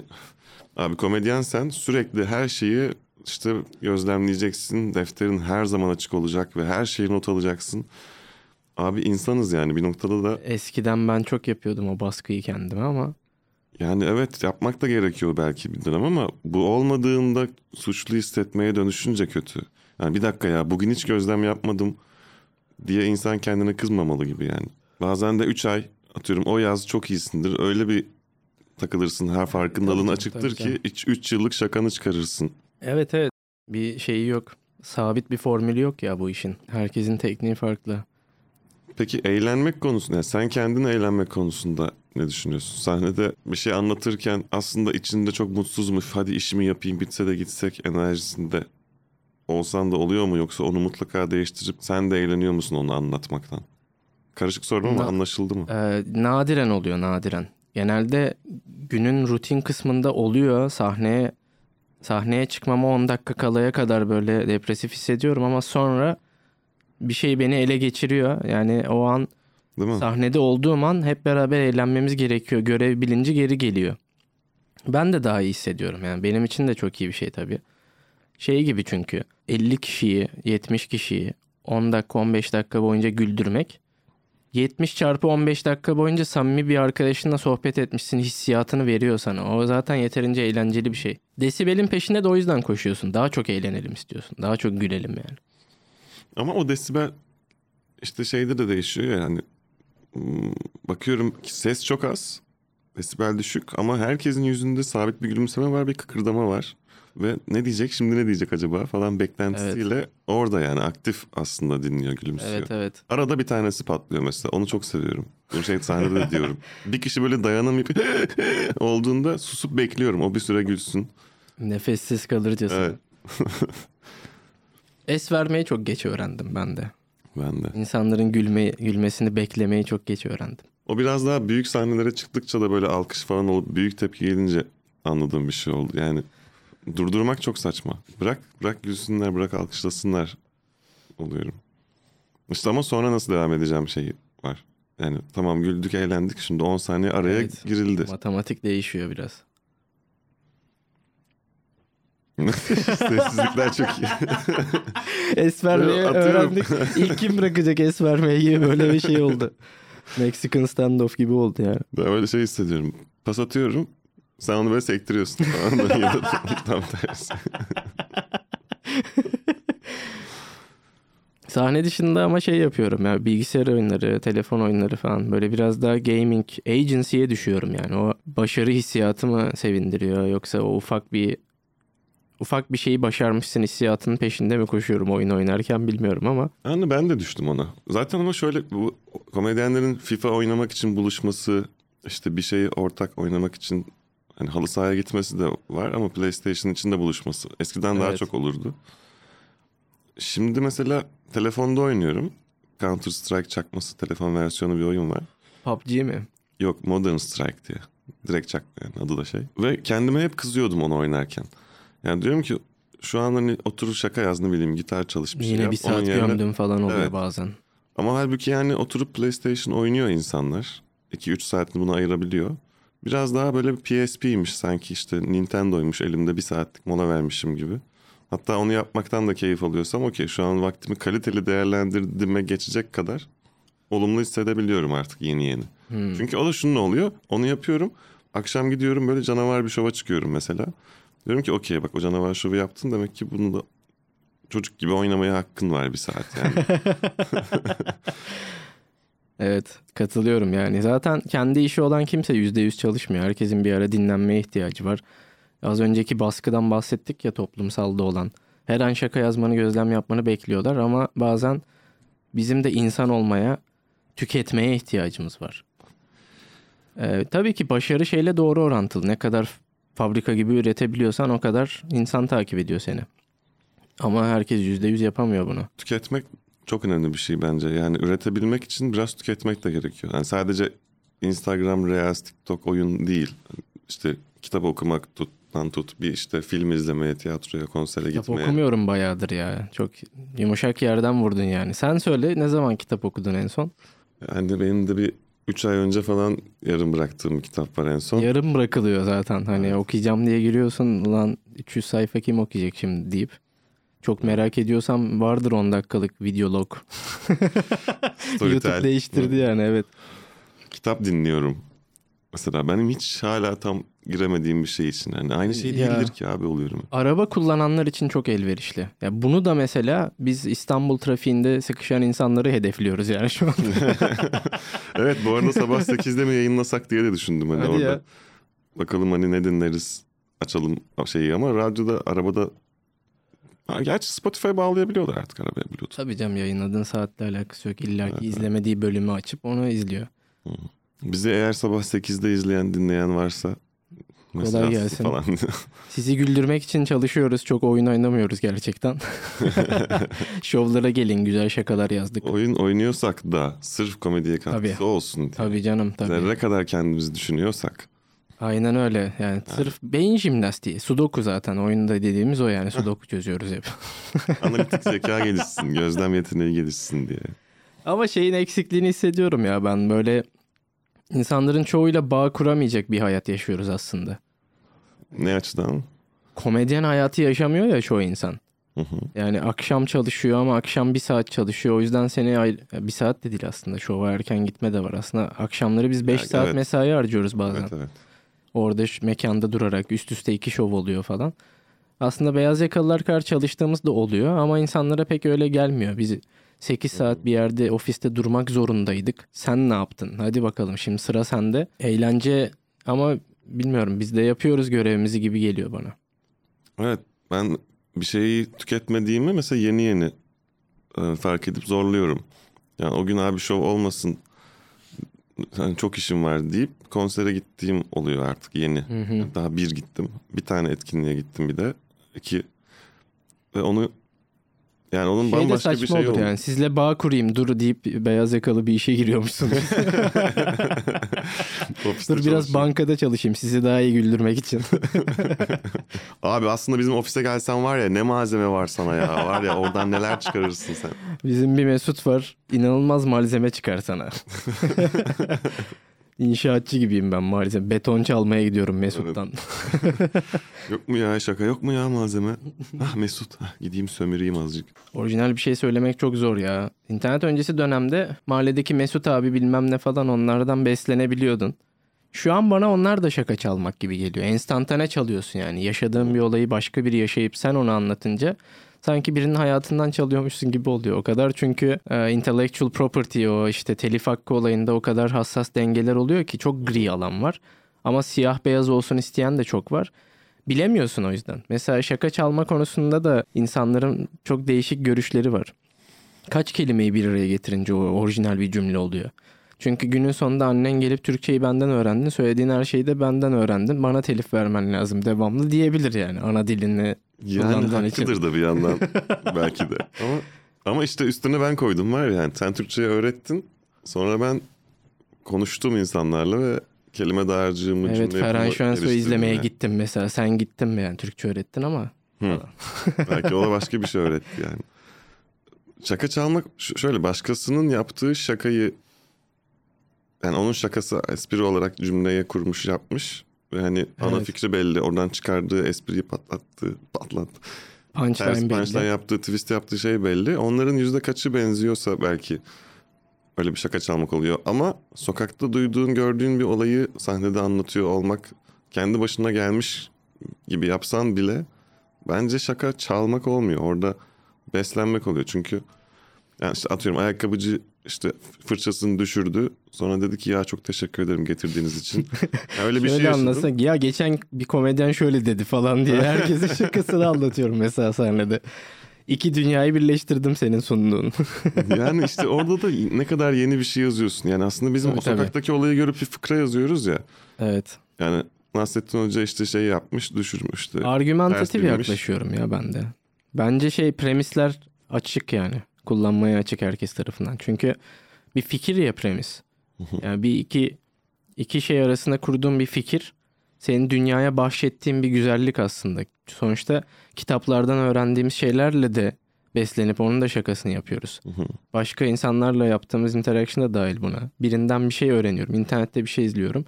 Speaker 1: abi komedyen sen sürekli her şeyi işte gözlemleyeceksin. Defterin her zaman açık olacak ve her şeyi not alacaksın. Abi insanız yani bir noktada da
Speaker 3: Eskiden ben çok yapıyordum o baskıyı kendime ama
Speaker 1: yani evet yapmak da gerekiyor belki bir dönem ama bu olmadığında suçlu hissetmeye dönüşünce kötü. Yani bir dakika ya bugün hiç gözlem yapmadım diye insan kendine kızmamalı gibi yani. Bazen de 3 ay atıyorum o yaz çok iyisindir. Öyle bir takılırsın her farkındalığın açıktır ki 3 yıllık şakanı çıkarırsın.
Speaker 3: Evet evet bir şeyi yok. Sabit bir formülü yok ya bu işin. Herkesin tekniği farklı.
Speaker 1: Peki eğlenmek konusunda sen kendin eğlenmek konusunda ne düşünüyorsun? Sahnede bir şey anlatırken aslında içinde çok mutsuzmuş hadi işimi yapayım bitse de gitsek enerjisinde olsan da oluyor mu yoksa onu mutlaka değiştirip sen de eğleniyor musun onu anlatmaktan? Karışık sorum ama
Speaker 3: Na-
Speaker 1: anlaşıldı mı?
Speaker 3: Ee, nadiren oluyor nadiren. Genelde günün rutin kısmında oluyor sahneye sahneye çıkmama 10 dakika kalaya kadar böyle depresif hissediyorum ama sonra bir şey beni ele geçiriyor. Yani o an
Speaker 1: Değil mi?
Speaker 3: sahnede olduğum an hep beraber eğlenmemiz gerekiyor. Görev bilinci geri geliyor. Ben de daha iyi hissediyorum. Yani benim için de çok iyi bir şey tabii. Şey gibi çünkü 50 kişiyi, 70 kişiyi 10 dakika 15 dakika boyunca güldürmek 70 çarpı 15 dakika boyunca samimi bir arkadaşınla sohbet etmişsin hissiyatını veriyor sana. O zaten yeterince eğlenceli bir şey. Desibelin peşinde de o yüzden koşuyorsun. Daha çok eğlenelim istiyorsun. Daha çok gülelim yani.
Speaker 1: Ama o desibel işte şeyde de değişiyor ya yani. Hmm, Bakıyorum ki ses çok az. Desibel düşük ama herkesin yüzünde sabit bir gülümseme var, bir kıkırdama var. Ve ne diyecek şimdi ne diyecek acaba falan beklentisiyle orada yani aktif aslında dinliyor gülümsüyor.
Speaker 3: Evet evet.
Speaker 1: Arada bir tanesi patlıyor mesela onu çok seviyorum. Bu şey sahnede de diyorum. Bir kişi böyle dayanamayıp olduğunda susup bekliyorum o bir süre gülsün.
Speaker 3: Nefessiz kalırcasına.
Speaker 1: Evet
Speaker 3: Es vermeyi çok geç öğrendim ben de.
Speaker 1: ben de.
Speaker 3: İnsanların gülme, gülmesini beklemeyi çok geç öğrendim.
Speaker 1: O biraz daha büyük sahnelere çıktıkça da böyle alkış falan olup büyük tepki gelince anladığım bir şey oldu. Yani durdurmak çok saçma. Bırak bırak gülsünler bırak alkışlasınlar oluyorum. İşte ama sonra nasıl devam edeceğim şeyi var. Yani tamam güldük eğlendik şimdi 10 saniye araya
Speaker 3: Evet.
Speaker 1: girildi.
Speaker 3: Matematik değişiyor biraz.
Speaker 1: Sessizlikler çok iyi.
Speaker 3: Es vermeyi öğrendik. İlk kim bırakacak es vermeyi gibi böyle bir şey oldu. Mexican standoff gibi oldu yani.
Speaker 1: Ben böyle şey hissediyorum. Pas atıyorum. Sen onu böyle sektiriyorsun. Falan da ya da tam tersi.
Speaker 3: Sahne dışında ama şey yapıyorum ya bilgisayar oyunları, telefon oyunları falan böyle biraz daha gaming agency'ye düşüyorum yani. O başarı hissiyatı mı sevindiriyor yoksa o ufak bir ufak bir şeyi başarmışsın hissiyatının peşinde mi koşuyorum oyun oynarken bilmiyorum ama
Speaker 1: Yani ben de düştüm ona. Zaten ama şöyle bu komedyenlerin FIFA oynamak için buluşması, işte bir şeyi ortak oynamak için hani halı sahaya gitmesi de var ama PlayStation için de buluşması. Eskiden daha
Speaker 3: Evet.
Speaker 1: çok olurdu. Şimdi mesela telefonda oynuyorum. Counter Strike çakması telefon versiyonu bir oyun var.
Speaker 3: PUBG mi?
Speaker 1: Yok Modern Strike diye. Direkt çak yani adı da şey. Ve kendime hep kızıyordum onu oynarken. Yani diyorum ki şu an hani otur şaka yaz ne bileyim gitar çalış bir şey
Speaker 3: Yine
Speaker 1: yap.
Speaker 3: bir
Speaker 1: Onun
Speaker 3: saat
Speaker 1: yerine-
Speaker 3: gömdüm falan oluyor
Speaker 1: Evet.
Speaker 3: bazen.
Speaker 1: Ama halbuki yani oturup PlayStation oynuyor insanlar. 2-3 saatini buna ayırabiliyor. Biraz daha böyle bir PSP'ymiş sanki işte Nintendo'ymuş elimde bir saatlik mola vermişim gibi. Hatta onu yapmaktan da keyif alıyorsam okey şu an vaktimi kaliteli değerlendirdiğime geçecek kadar olumlu hissedebiliyorum artık yeni yeni.
Speaker 3: Hmm.
Speaker 1: Çünkü o da şunun oluyor onu yapıyorum akşam gidiyorum böyle canavar bir şova çıkıyorum mesela. Diyorum ki okey bak o canavar şovu yaptın demek ki bunu da çocuk gibi oynamaya hakkın var bir saat yani.
Speaker 3: Evet katılıyorum yani. Zaten kendi işi olan kimse %100 çalışmıyor. Herkesin bir ara dinlenmeye ihtiyacı var. Az önceki baskıdan bahsettik ya toplumsalda olan. Her an şaka yazmanı, gözlem yapmanı bekliyorlar ama bazen bizim de insan olmaya, tüketmeye ihtiyacımız var. Ee, tabii ki başarı şeyle doğru orantılı. Ne kadar fabrika gibi üretebiliyorsan o kadar insan takip ediyor seni. Ama herkes %100 yapamıyor bunu.
Speaker 1: tüketmek çok önemli bir şey bence. Yani üretebilmek için biraz tüketmek de gerekiyor. Yani sadece Instagram, Reels, TikTok oyun değil. İşte kitap okumak tuttan tut bir işte film izlemeye, tiyatroya, konsere
Speaker 3: Kitap
Speaker 1: gitmeye.
Speaker 3: okumuyorum bayağıdır ya. Çok yumuşak yerden vurdun yani. Sen söyle ne zaman kitap okudun en son?
Speaker 1: Yani benim de bir 3 ay önce falan yarım bıraktığım kitap var en son.
Speaker 3: Yarım bırakılıyor zaten. Hani okuyacağım diye giriyorsun. Ulan 300 sayfa kim okuyacak şimdi deyip. Çok merak ediyorsam vardır 10 dakikalık videolog. YouTube değiştirdi yani evet.
Speaker 1: Kitap dinliyorum. Mesela benim hiç hala tam giremediğim bir şey için. Yani aynı şey
Speaker 3: Ya.
Speaker 1: değildir ki abi oluyorum.
Speaker 3: Araba kullananlar için çok elverişli. Ya bunu da mesela biz İstanbul trafiğinde sıkışan insanları hedefliyoruz yani şu an.
Speaker 1: evet bu arada sabah 8'de mi yayınlasak diye de düşündüm. Hani
Speaker 3: Hadi
Speaker 1: orada.
Speaker 3: ya.
Speaker 1: Bakalım hani ne dinleriz açalım şeyi ama radyoda arabada Ha, gerçi Spotify bağlayabiliyorlar artık arabaya Bluetooth.
Speaker 3: Tabii canım yayınladığın saatle alakası yok. İlla ki izlemediği bölümü açıp onu izliyor.
Speaker 1: Bizi eğer sabah 8'de izleyen dinleyen varsa mesela
Speaker 3: gelsin.
Speaker 1: falan.
Speaker 3: Sizi güldürmek için çalışıyoruz. Çok oyun oynamıyoruz gerçekten. Şovlara gelin güzel şakalar yazdık.
Speaker 1: Oyun oynuyorsak da sırf komediye katkısı
Speaker 3: Tabii.
Speaker 1: olsun diye.
Speaker 3: Tabii canım tabii.
Speaker 1: Zerre kadar kendimizi düşünüyorsak.
Speaker 3: Aynen öyle. Yani sırf beyin jimnastiği. Sudoku zaten oyunda dediğimiz o yani. Sudoku çözüyoruz hep.
Speaker 1: Analitik zeka gelişsin, gözlem yeteneği gelişsin diye.
Speaker 3: Ama şeyin eksikliğini hissediyorum ya ben böyle insanların çoğuyla bağ kuramayacak bir hayat yaşıyoruz aslında.
Speaker 1: Ne açıdan?
Speaker 3: Komedyen hayatı yaşamıyor ya çoğu insan.
Speaker 1: Hı hı.
Speaker 3: Yani akşam çalışıyor ama akşam bir saat çalışıyor. O yüzden seni ay- bir saat de değil aslında. Şova erken gitme de var. Aslında akşamları biz 5
Speaker 1: Ya,
Speaker 3: saat
Speaker 1: evet.
Speaker 3: mesai harcıyoruz bazen.
Speaker 1: Evet evet.
Speaker 3: Orada şu mekanda durarak üst üste iki şov oluyor falan. Aslında beyaz yakalılar kadar çalıştığımız da oluyor ama insanlara pek öyle gelmiyor. Biz 8 saat bir yerde ofiste durmak zorundaydık. Sen ne yaptın? Hadi bakalım şimdi sıra sende. Eğlence ama bilmiyorum biz de yapıyoruz görevimizi gibi geliyor bana.
Speaker 1: Evet ben bir şeyi tüketmediğimi mesela yeni yeni e, fark edip zorluyorum. Yani o gün abi şov olmasın hani çok işim var deyip konsere gittiğim oluyor artık yeni.
Speaker 3: Hı hı.
Speaker 1: Daha bir gittim. Bir tane etkinliğe gittim bir de. İki ve onu yani onun
Speaker 3: Şey
Speaker 1: bambaşka bir şey
Speaker 3: olur yani. Sizle bağ kurayım dur deyip beyaz yakalı bir işe giriyormuşsun.
Speaker 1: Ofiste
Speaker 3: dur biraz bankada çalışayım sizi daha iyi güldürmek için.
Speaker 1: Abi aslında bizim ofise gelsen var ya ne malzeme var sana ya. Var ya oradan neler çıkarırsın sen.
Speaker 3: Bizim bir Mesut var. İnanılmaz malzeme çıkar sana. İnşaatçı gibiyim ben malzeme. Beton çalmaya gidiyorum Mesut'tan.
Speaker 1: Yok mu ya şaka yok mu ya malzeme? Ah Mesut ah, gideyim sömüreyim azıcık.
Speaker 3: Orijinal bir şey söylemek çok zor ya. İnternet öncesi dönemde mahalledeki Mesut abi bilmem ne falan onlardan beslenebiliyordun. Şu an bana onlar da şaka çalmak gibi geliyor. Enstantane çalıyorsun yani. Yaşadığın bir olayı başka biri yaşayıp sen onu anlatınca sanki birinin hayatından çalıyormuşsun gibi oluyor. O kadar çünkü e, intellectual property o işte telif hakkı olayında o kadar hassas dengeler oluyor ki çok gri alan var. Ama siyah beyaz olsun isteyen de çok var. Bilemiyorsun o yüzden. Mesela şaka çalma konusunda da insanların çok değişik görüşleri var. Kaç kelimeyi bir araya getirince o orijinal bir cümle oluyor. Çünkü günün sonunda annen gelip Türkçeyi benden öğrendin, söylediğin her şeyi de benden öğrendin. Bana telif vermen lazım devamlı diyebilir yani ana dilini
Speaker 1: Yani
Speaker 3: kullandığın için.
Speaker 1: haklıdır da bir yandan belki de. Ama ama işte üstüne ben koydum var ya yani sen Türkçeyi öğrettin. Sonra ben konuştum insanlarla ve kelime dağarcığımı
Speaker 3: Evet
Speaker 1: cümle
Speaker 3: Ferhan Şensoy izlemeye
Speaker 1: yani.
Speaker 3: gittim mesela. Sen gittin mi yani Türkçe öğrettin ama.
Speaker 1: Hı. Belki o da başka bir şey öğretti yani. Şaka çalmak şöyle başkasının yaptığı şakayı yani onun şakası espri olarak cümleye kurmuş yapmış ve hani ana
Speaker 3: Evet.
Speaker 1: fikri belli oradan çıkardığı espriyi patlattı patlattı. Ters
Speaker 3: Punchline
Speaker 1: punchline
Speaker 3: belli.
Speaker 1: yaptığı twist yaptığı şey belli. Onların yüzde kaçı benziyorsa belki öyle bir şaka çalmak oluyor. Ama sokakta duyduğun gördüğün bir olayı sahnede anlatıyor olmak kendi başına gelmiş gibi yapsan bile bence şaka çalmak olmuyor. Orada beslenmek oluyor. Çünkü yani işte atıyorum ayakkabıcı işte fırçasını düşürdü. Sonra dedi ki ya çok teşekkür ederim getirdiğiniz için. Ya öyle bir şey yaşadın.
Speaker 3: anlatsak ya geçen bir komedyen şöyle dedi falan diye herkesin şakasını anlatıyorum mesela sahnede. İki dünyayı birleştirdim senin sunduğun.
Speaker 1: Yani işte orada da ne kadar yeni bir şey yazıyorsun. Yani aslında bizim
Speaker 3: Tabii,
Speaker 1: o sokaktaki olayı görüp bir fıkra yazıyoruz ya.
Speaker 3: evet.
Speaker 1: Yani Nasrettin Hoca işte şey yapmış düşürmüştü.
Speaker 3: Argümantatif yaklaşıyorum ya ben de. Bence şey premisler açık yani. Kullanmaya açık herkes tarafından. Çünkü bir fikir ya premis. Yani bir iki iki şey arasında kurduğun bir fikir senin dünyaya bahşettiğin bir güzellik aslında. Sonuçta kitaplardan öğrendiğimiz şeylerle de beslenip onun da şakasını yapıyoruz. Başka insanlarla yaptığımız interaction da dahil buna. Birinden bir şey öğreniyorum. internette bir şey izliyorum.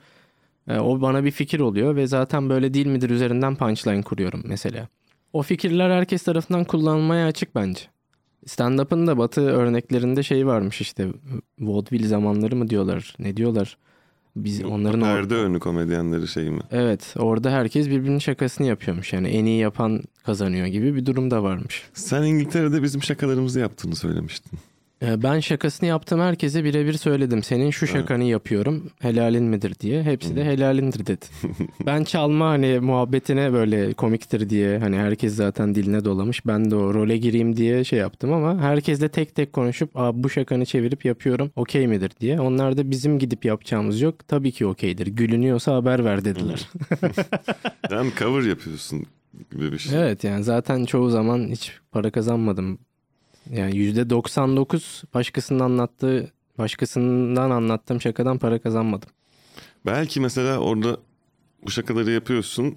Speaker 3: Ee, o bana bir fikir oluyor ve zaten böyle değil midir üzerinden punchline kuruyorum mesela. O fikirler herkes tarafından kullanılmaya açık bence. Stand-up'ın da batı örneklerinde şey varmış işte vaudeville zamanları mı diyorlar ne diyorlar. Biz onların or-
Speaker 1: Perde önü komedyenleri şey mi?
Speaker 3: Evet orada herkes birbirinin şakasını yapıyormuş yani en iyi yapan kazanıyor gibi bir durum da varmış.
Speaker 1: Sen İngiltere'de bizim şakalarımızı yaptığını söylemiştin.
Speaker 3: Ee, Ben şakasını yaptım herkese birebir söyledim. Senin şu şakanı yapıyorum helalin midir diye. Hepsi de helalindir dedi. ben çalma hani muhabbetine böyle komiktir diye hani herkes zaten diline dolamış. Ben de o role gireyim diye şey yaptım ama herkesle tek tek konuşup Aa, bu şakanı çevirip yapıyorum okey midir diye. Onlar da bizim gidip yapacağımız yok. Tabii ki okeydir. Gülünüyorsa haber ver dediler.
Speaker 1: Yani cover yapıyorsun gibi bir şey.
Speaker 3: Evet yani zaten çoğu zaman hiç para kazanmadım. Yani yüzde 99 başkasının anlattığı, başkasından anlattığım şakadan para kazanmadım.
Speaker 1: Belki mesela orada bu şakaları yapıyorsun.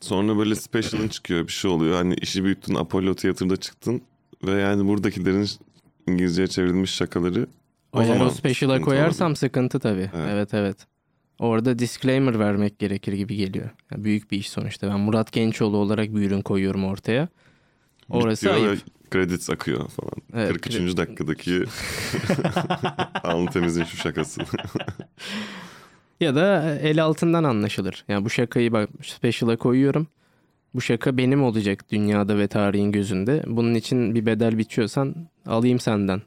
Speaker 1: Sonra böyle special'ın çıkıyor bir şey oluyor. Hani işi büyüttün Apollo Tiyatro'da çıktın. Ve yani buradakilerin İngilizceye çevrilmiş şakaları o
Speaker 3: Eğer o special'a koyarsam sıkıntı tabii.
Speaker 1: Evet.
Speaker 3: Evet. evet Orada disclaimer vermek gerekir gibi geliyor. Yani büyük bir iş sonuçta. Ben Murat Gençoğlu olarak bir ürün koyuyorum ortaya. Orası
Speaker 1: Bitiyor
Speaker 3: ayıp.
Speaker 1: Credits akıyor falan.
Speaker 3: Evet,
Speaker 1: 43. dakikadaki Alnı Temiz'in şu şakası.
Speaker 3: Ya da el altından anlaşılır. Yani bu şakayı bak special'a koyuyorum. Bu şaka benim olacak dünyada ve tarihin gözünde. Bunun için bir bedel biçiyorsan alayım senden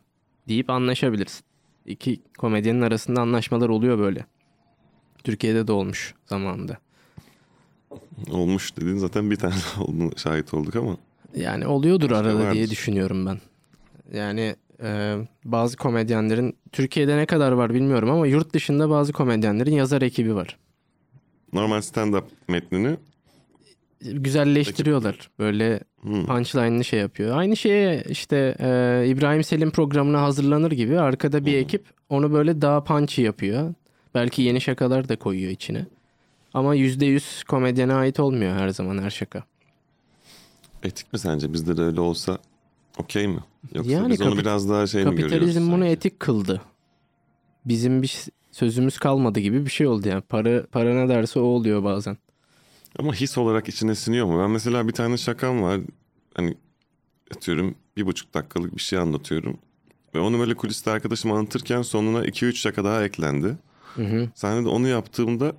Speaker 3: deyip anlaşabilirsin. İki komedyenin arasında anlaşmalar oluyor böyle. Türkiye'de de olmuş zamanında.
Speaker 1: Olmuş dediğin zaten bir tane olduğunu şahit olduk ama.
Speaker 3: Yani oluyordur
Speaker 1: İşte
Speaker 3: arada
Speaker 1: vardır.
Speaker 3: diye düşünüyorum ben. Yani e, bazı komedyenlerin Türkiye'de ne kadar var bilmiyorum ama yurt dışında bazı komedyenlerin yazar ekibi var.
Speaker 1: Normal stand-up metnini
Speaker 3: Güzelleştiriyorlar. Böyle
Speaker 1: hmm,
Speaker 3: punchline'ını şey yapıyor. Aynı şeye işte e, İbrahim Selim programına hazırlanır gibi arkada bir ekip onu böyle daha punchy yapıyor. Belki yeni şakalar da koyuyor içine. Ama %100 komedyene ait olmuyor her zaman her şaka.
Speaker 1: Etik mi sence? Bizde de öyle olsa okey mi? Yoksa
Speaker 3: Yani
Speaker 1: biz onu biraz daha şey mi görüyoruz?
Speaker 3: Kapitalizm bunu
Speaker 1: sanki?
Speaker 3: etik kıldı. Bizim bir sözümüz kalmadı gibi bir şey oldu yani. Para para ne derse o oluyor bazen.
Speaker 1: Ama his olarak içine siniyor mu? Ben mesela bir tane şakam var. Hani atıyorum bir buçuk dakikalık bir şey anlatıyorum. Ve onu böyle kuliste arkadaşım anlatırken sonuna 2-3 şaka daha eklendi.
Speaker 3: Hı hı.
Speaker 1: Sahnede onu yaptığımda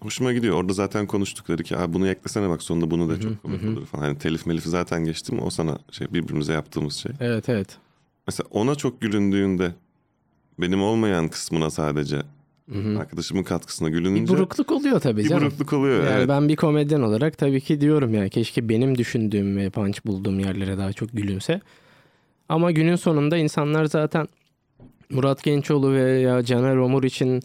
Speaker 1: hoşuma gidiyor. Orada zaten konuştuk dedi ki Abi bunu eklesene bak sonunda bunu da çok komik olur falan. Hani telif melif zaten geçtim o sana şey birbirimize yaptığımız şey.
Speaker 3: Evet evet.
Speaker 1: Mesela ona çok gülündüğünde benim olmayan kısmına sadece
Speaker 3: Hı hı.
Speaker 1: arkadaşımın katkısına
Speaker 3: Bir
Speaker 1: gülününce
Speaker 3: burukluk oluyor tabii
Speaker 1: bir
Speaker 3: canım.
Speaker 1: burukluk oluyor.
Speaker 3: Yani
Speaker 1: evet.
Speaker 3: ben bir komedyen olarak tabii ki diyorum yani keşke benim düşündüğüm ve punch bulduğum yerlere daha çok gülünse. Ama günün sonunda insanlar zaten Murat Gençoğlu veya Caner Omur için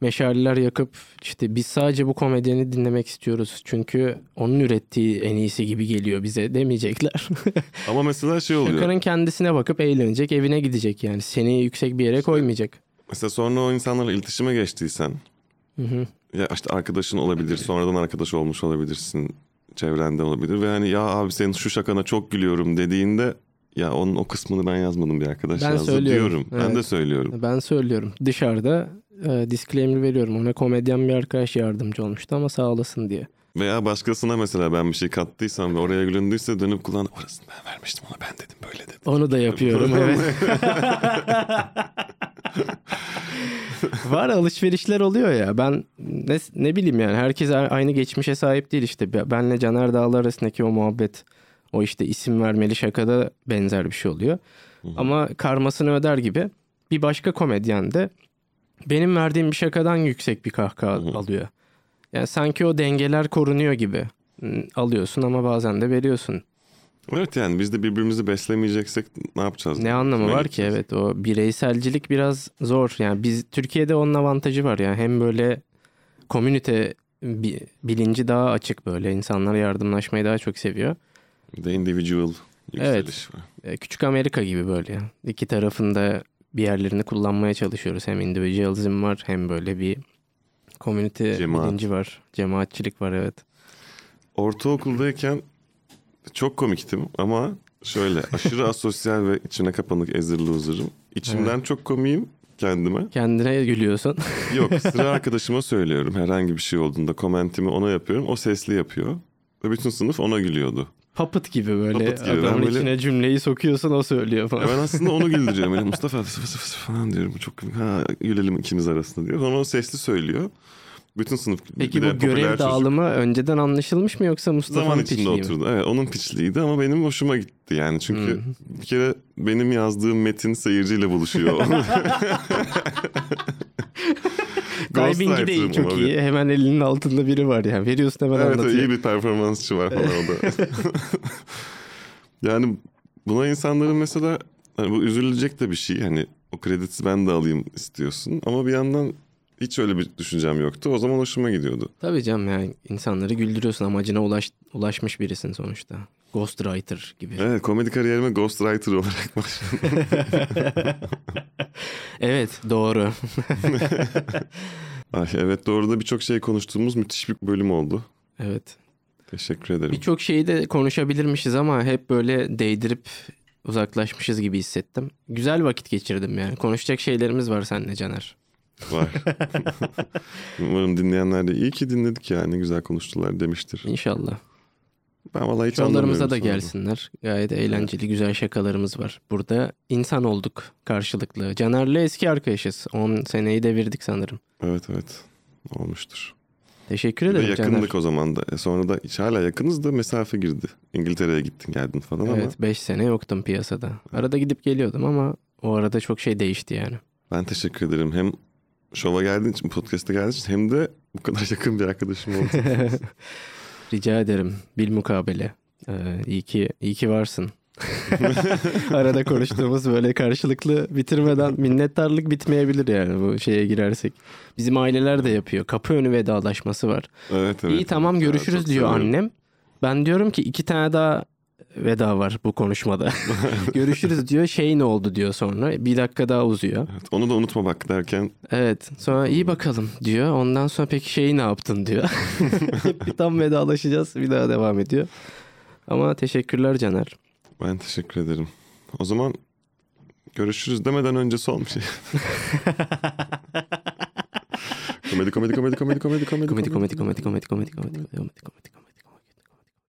Speaker 3: meşaleler yakıp işte biz sadece bu komedyeni dinlemek istiyoruz. Çünkü onun ürettiği en iyisi gibi geliyor bize demeyecekler.
Speaker 1: Ama mesela şey oluyor.
Speaker 3: Şakanın kendisine bakıp eğlenecek, evine gidecek yani. Seni yüksek bir yere koymayacak.
Speaker 1: Mesela sonra o insanlarla iletişime geçtiysen
Speaker 3: Hı hı.
Speaker 1: ya işte arkadaşın olabilir, sonradan arkadaş olmuş olabilirsin, çevrende olabilir ve hani ya abi senin şu şakana çok gülüyorum dediğinde ya onun o kısmını ben yazmadım bir arkadaş
Speaker 3: Ben
Speaker 1: yazdı
Speaker 3: söylüyorum,
Speaker 1: diyorum. Ben
Speaker 3: evet.
Speaker 1: de söylüyorum.
Speaker 3: Ben söylüyorum. Dışarıda e, disclaimer veriyorum. Ona komedyen bir arkadaş yardımcı olmuştu ama sağ olasın diye.
Speaker 1: Veya başkasına mesela ben bir şey kattıysam ve oraya gülündüyse dönüp kullan orasını ben vermiştim ona ben dedim böyle dedim.
Speaker 3: Onu da yapıyorum evet. Var alışverişler oluyor ya. Ben ne, ne bileyim yani herkes aynı geçmişe sahip değil işte. Be- Benle Caner Dağlı arasındaki o muhabbet o işte isim vermeli şakada benzer bir şey oluyor. Ama karmasını öder gibi bir başka komedyen de benim verdiğim bir şakadan yüksek bir kahkaha alıyor. Yani sanki o dengeler korunuyor gibi. Alıyorsun ama bazen de veriyorsun.
Speaker 1: Evet yani biz de birbirimizi beslemeyeceksek ne yapacağız?
Speaker 3: Ne anlamı
Speaker 1: Kime
Speaker 3: var ki
Speaker 1: gideceğiz?
Speaker 3: evet o bireyselcilik biraz zor. Yani biz Türkiye'de onun avantajı var yani hem böyle komünite bi- bilinci daha açık böyle insanlar yardımlaşmayı daha çok seviyor.
Speaker 1: De individual yükseliş var.
Speaker 3: E, Küçük Amerika gibi böyle. İki tarafında bir yerlerini kullanmaya çalışıyoruz. Hem individualizm var hem böyle bir Komünite
Speaker 1: Cemaat.
Speaker 3: bilinci var. Cemaatçilik var evet.
Speaker 1: Ortaokuldayken çok komiktim ama şöyle aşırı asosyal ve içine kapanık ezirli huzur'um. İçimden çok komiyim kendime.
Speaker 3: Kendine gülüyorsun.
Speaker 1: Yok sıra arkadaşıma söylüyorum herhangi bir şey olduğunda komentimi ona yapıyorum. O sesli yapıyor. Ve bütün sınıf ona gülüyordu.
Speaker 3: Puppet gibi böyle.
Speaker 1: Puppet gibi.
Speaker 3: Adamın
Speaker 1: böyle-
Speaker 3: içine cümleyi sokuyorsun o söylüyor falan.
Speaker 1: Ya ben aslında onu güldürüyorum. Öyle Mustafa fıs fıs fıs falan diyorum. Çok komik. Ha, gülelim ikimiz arasında diyor. Sonra o sesli söylüyor. Bütün sınıf
Speaker 3: Peki bu görev
Speaker 1: popüler çocuk.
Speaker 3: dağılımı önceden anlaşılmış mı yoksa Mustafa'nın
Speaker 1: zaman içinde
Speaker 3: piçliği mi?
Speaker 1: oturdu. Evet onun piçliydi ama benim hoşuma gitti yani. Çünkü
Speaker 3: Hmm.
Speaker 1: bir kere benim yazdığım metin seyirciyle buluşuyor.
Speaker 3: Diving'i de iyi, çok iyi. Hemen elinin altında biri var yani. Veriyorsun hemen
Speaker 1: Evet evet,
Speaker 3: anlatıyor.
Speaker 1: iyi bir performansçı var falan o da. yani buna insanların mesela hani bu üzülecek de bir şey. Hani o kredisi ben de alayım istiyorsun. Ama bir yandan hiç öyle bir düşüncem yoktu. O zaman hoşuma gidiyordu.
Speaker 3: Tabii canım yani insanları güldürüyorsun amacına ulaş, ulaşmış birisin sonuçta. Ghostwriter gibi. Evet,
Speaker 1: Evet komedi kariyerime ghostwriter olarak başladım.
Speaker 3: doğru.
Speaker 1: Ay, evet doğru da birçok şey konuştuğumuz müthiş bir bölüm oldu.
Speaker 3: evet.
Speaker 1: Teşekkür ederim.
Speaker 3: Birçok şeyi de konuşabilirmişiz ama hep böyle değdirip uzaklaşmışız gibi hissettim. Güzel vakit geçirdim yani. Konuşacak şeylerimiz var seninle Caner.
Speaker 1: Var. Umarım dinleyenler de iyi ki dinledik ya. Ne güzel konuştular demiştir.
Speaker 3: İnşallah.
Speaker 1: Ben vallahi hiç
Speaker 3: Şovlarımıza da gelsinler. Gayet eğlenceli, güzel şakalarımız var. Burada insan olduk karşılıklı. Caner'le eski arkadaşız. 10 seneyi devirdik sanırım.
Speaker 1: Evet evet olmuştur.
Speaker 3: Teşekkür ederim
Speaker 1: yakındık
Speaker 3: Caner.
Speaker 1: o zaman da. E sonra da hiç hala yakınız da mesafe girdi. İngiltere'ye gittin geldin falan ama
Speaker 3: Evet 5 sene yoktum piyasada. Arada gidip geliyordum ama o arada çok şey değişti yani.
Speaker 1: ben teşekkür ederim. Hem şova geldiğin için, podcast'a geldiğin için hem de bu kadar yakın bir arkadaşım oldu.
Speaker 3: Rica ederim. Bil mukabele. Ee, iyi ki iyi ki varsın. Arada konuştuğumuz böyle karşılıklı bitirmeden minnettarlık bitmeyebilir yani bu şeye girersek. Bizim aileler de yapıyor. Kapı önü vedalaşması var.
Speaker 1: evet evet.
Speaker 3: İyi tamam
Speaker 1: evet.
Speaker 3: Görüşürüz
Speaker 1: çok
Speaker 3: diyor
Speaker 1: seviyorum.
Speaker 3: annem. Ben diyorum ki iki tane daha veda var bu konuşmada. görüşürüz diyor. Şey ne oldu diyor sonra. Bir dakika daha uzuyor.
Speaker 1: Evet, onu da unutma bak derken
Speaker 3: Evet. Sonra iyi bakalım diyor. Ondan sonra peki şeyi ne yaptın diyor. Hep bir tam vedalaşacağız. Bir daha devam ediyor. Ama teşekkürler Caner.
Speaker 1: ben teşekkür ederim. O zaman görüşürüz demeden önce son bir şey. komedi komedi komedi komedi komedi komedi
Speaker 3: Komedi komedi komedi komedi komedi komedi komedi komedi komedi komedi.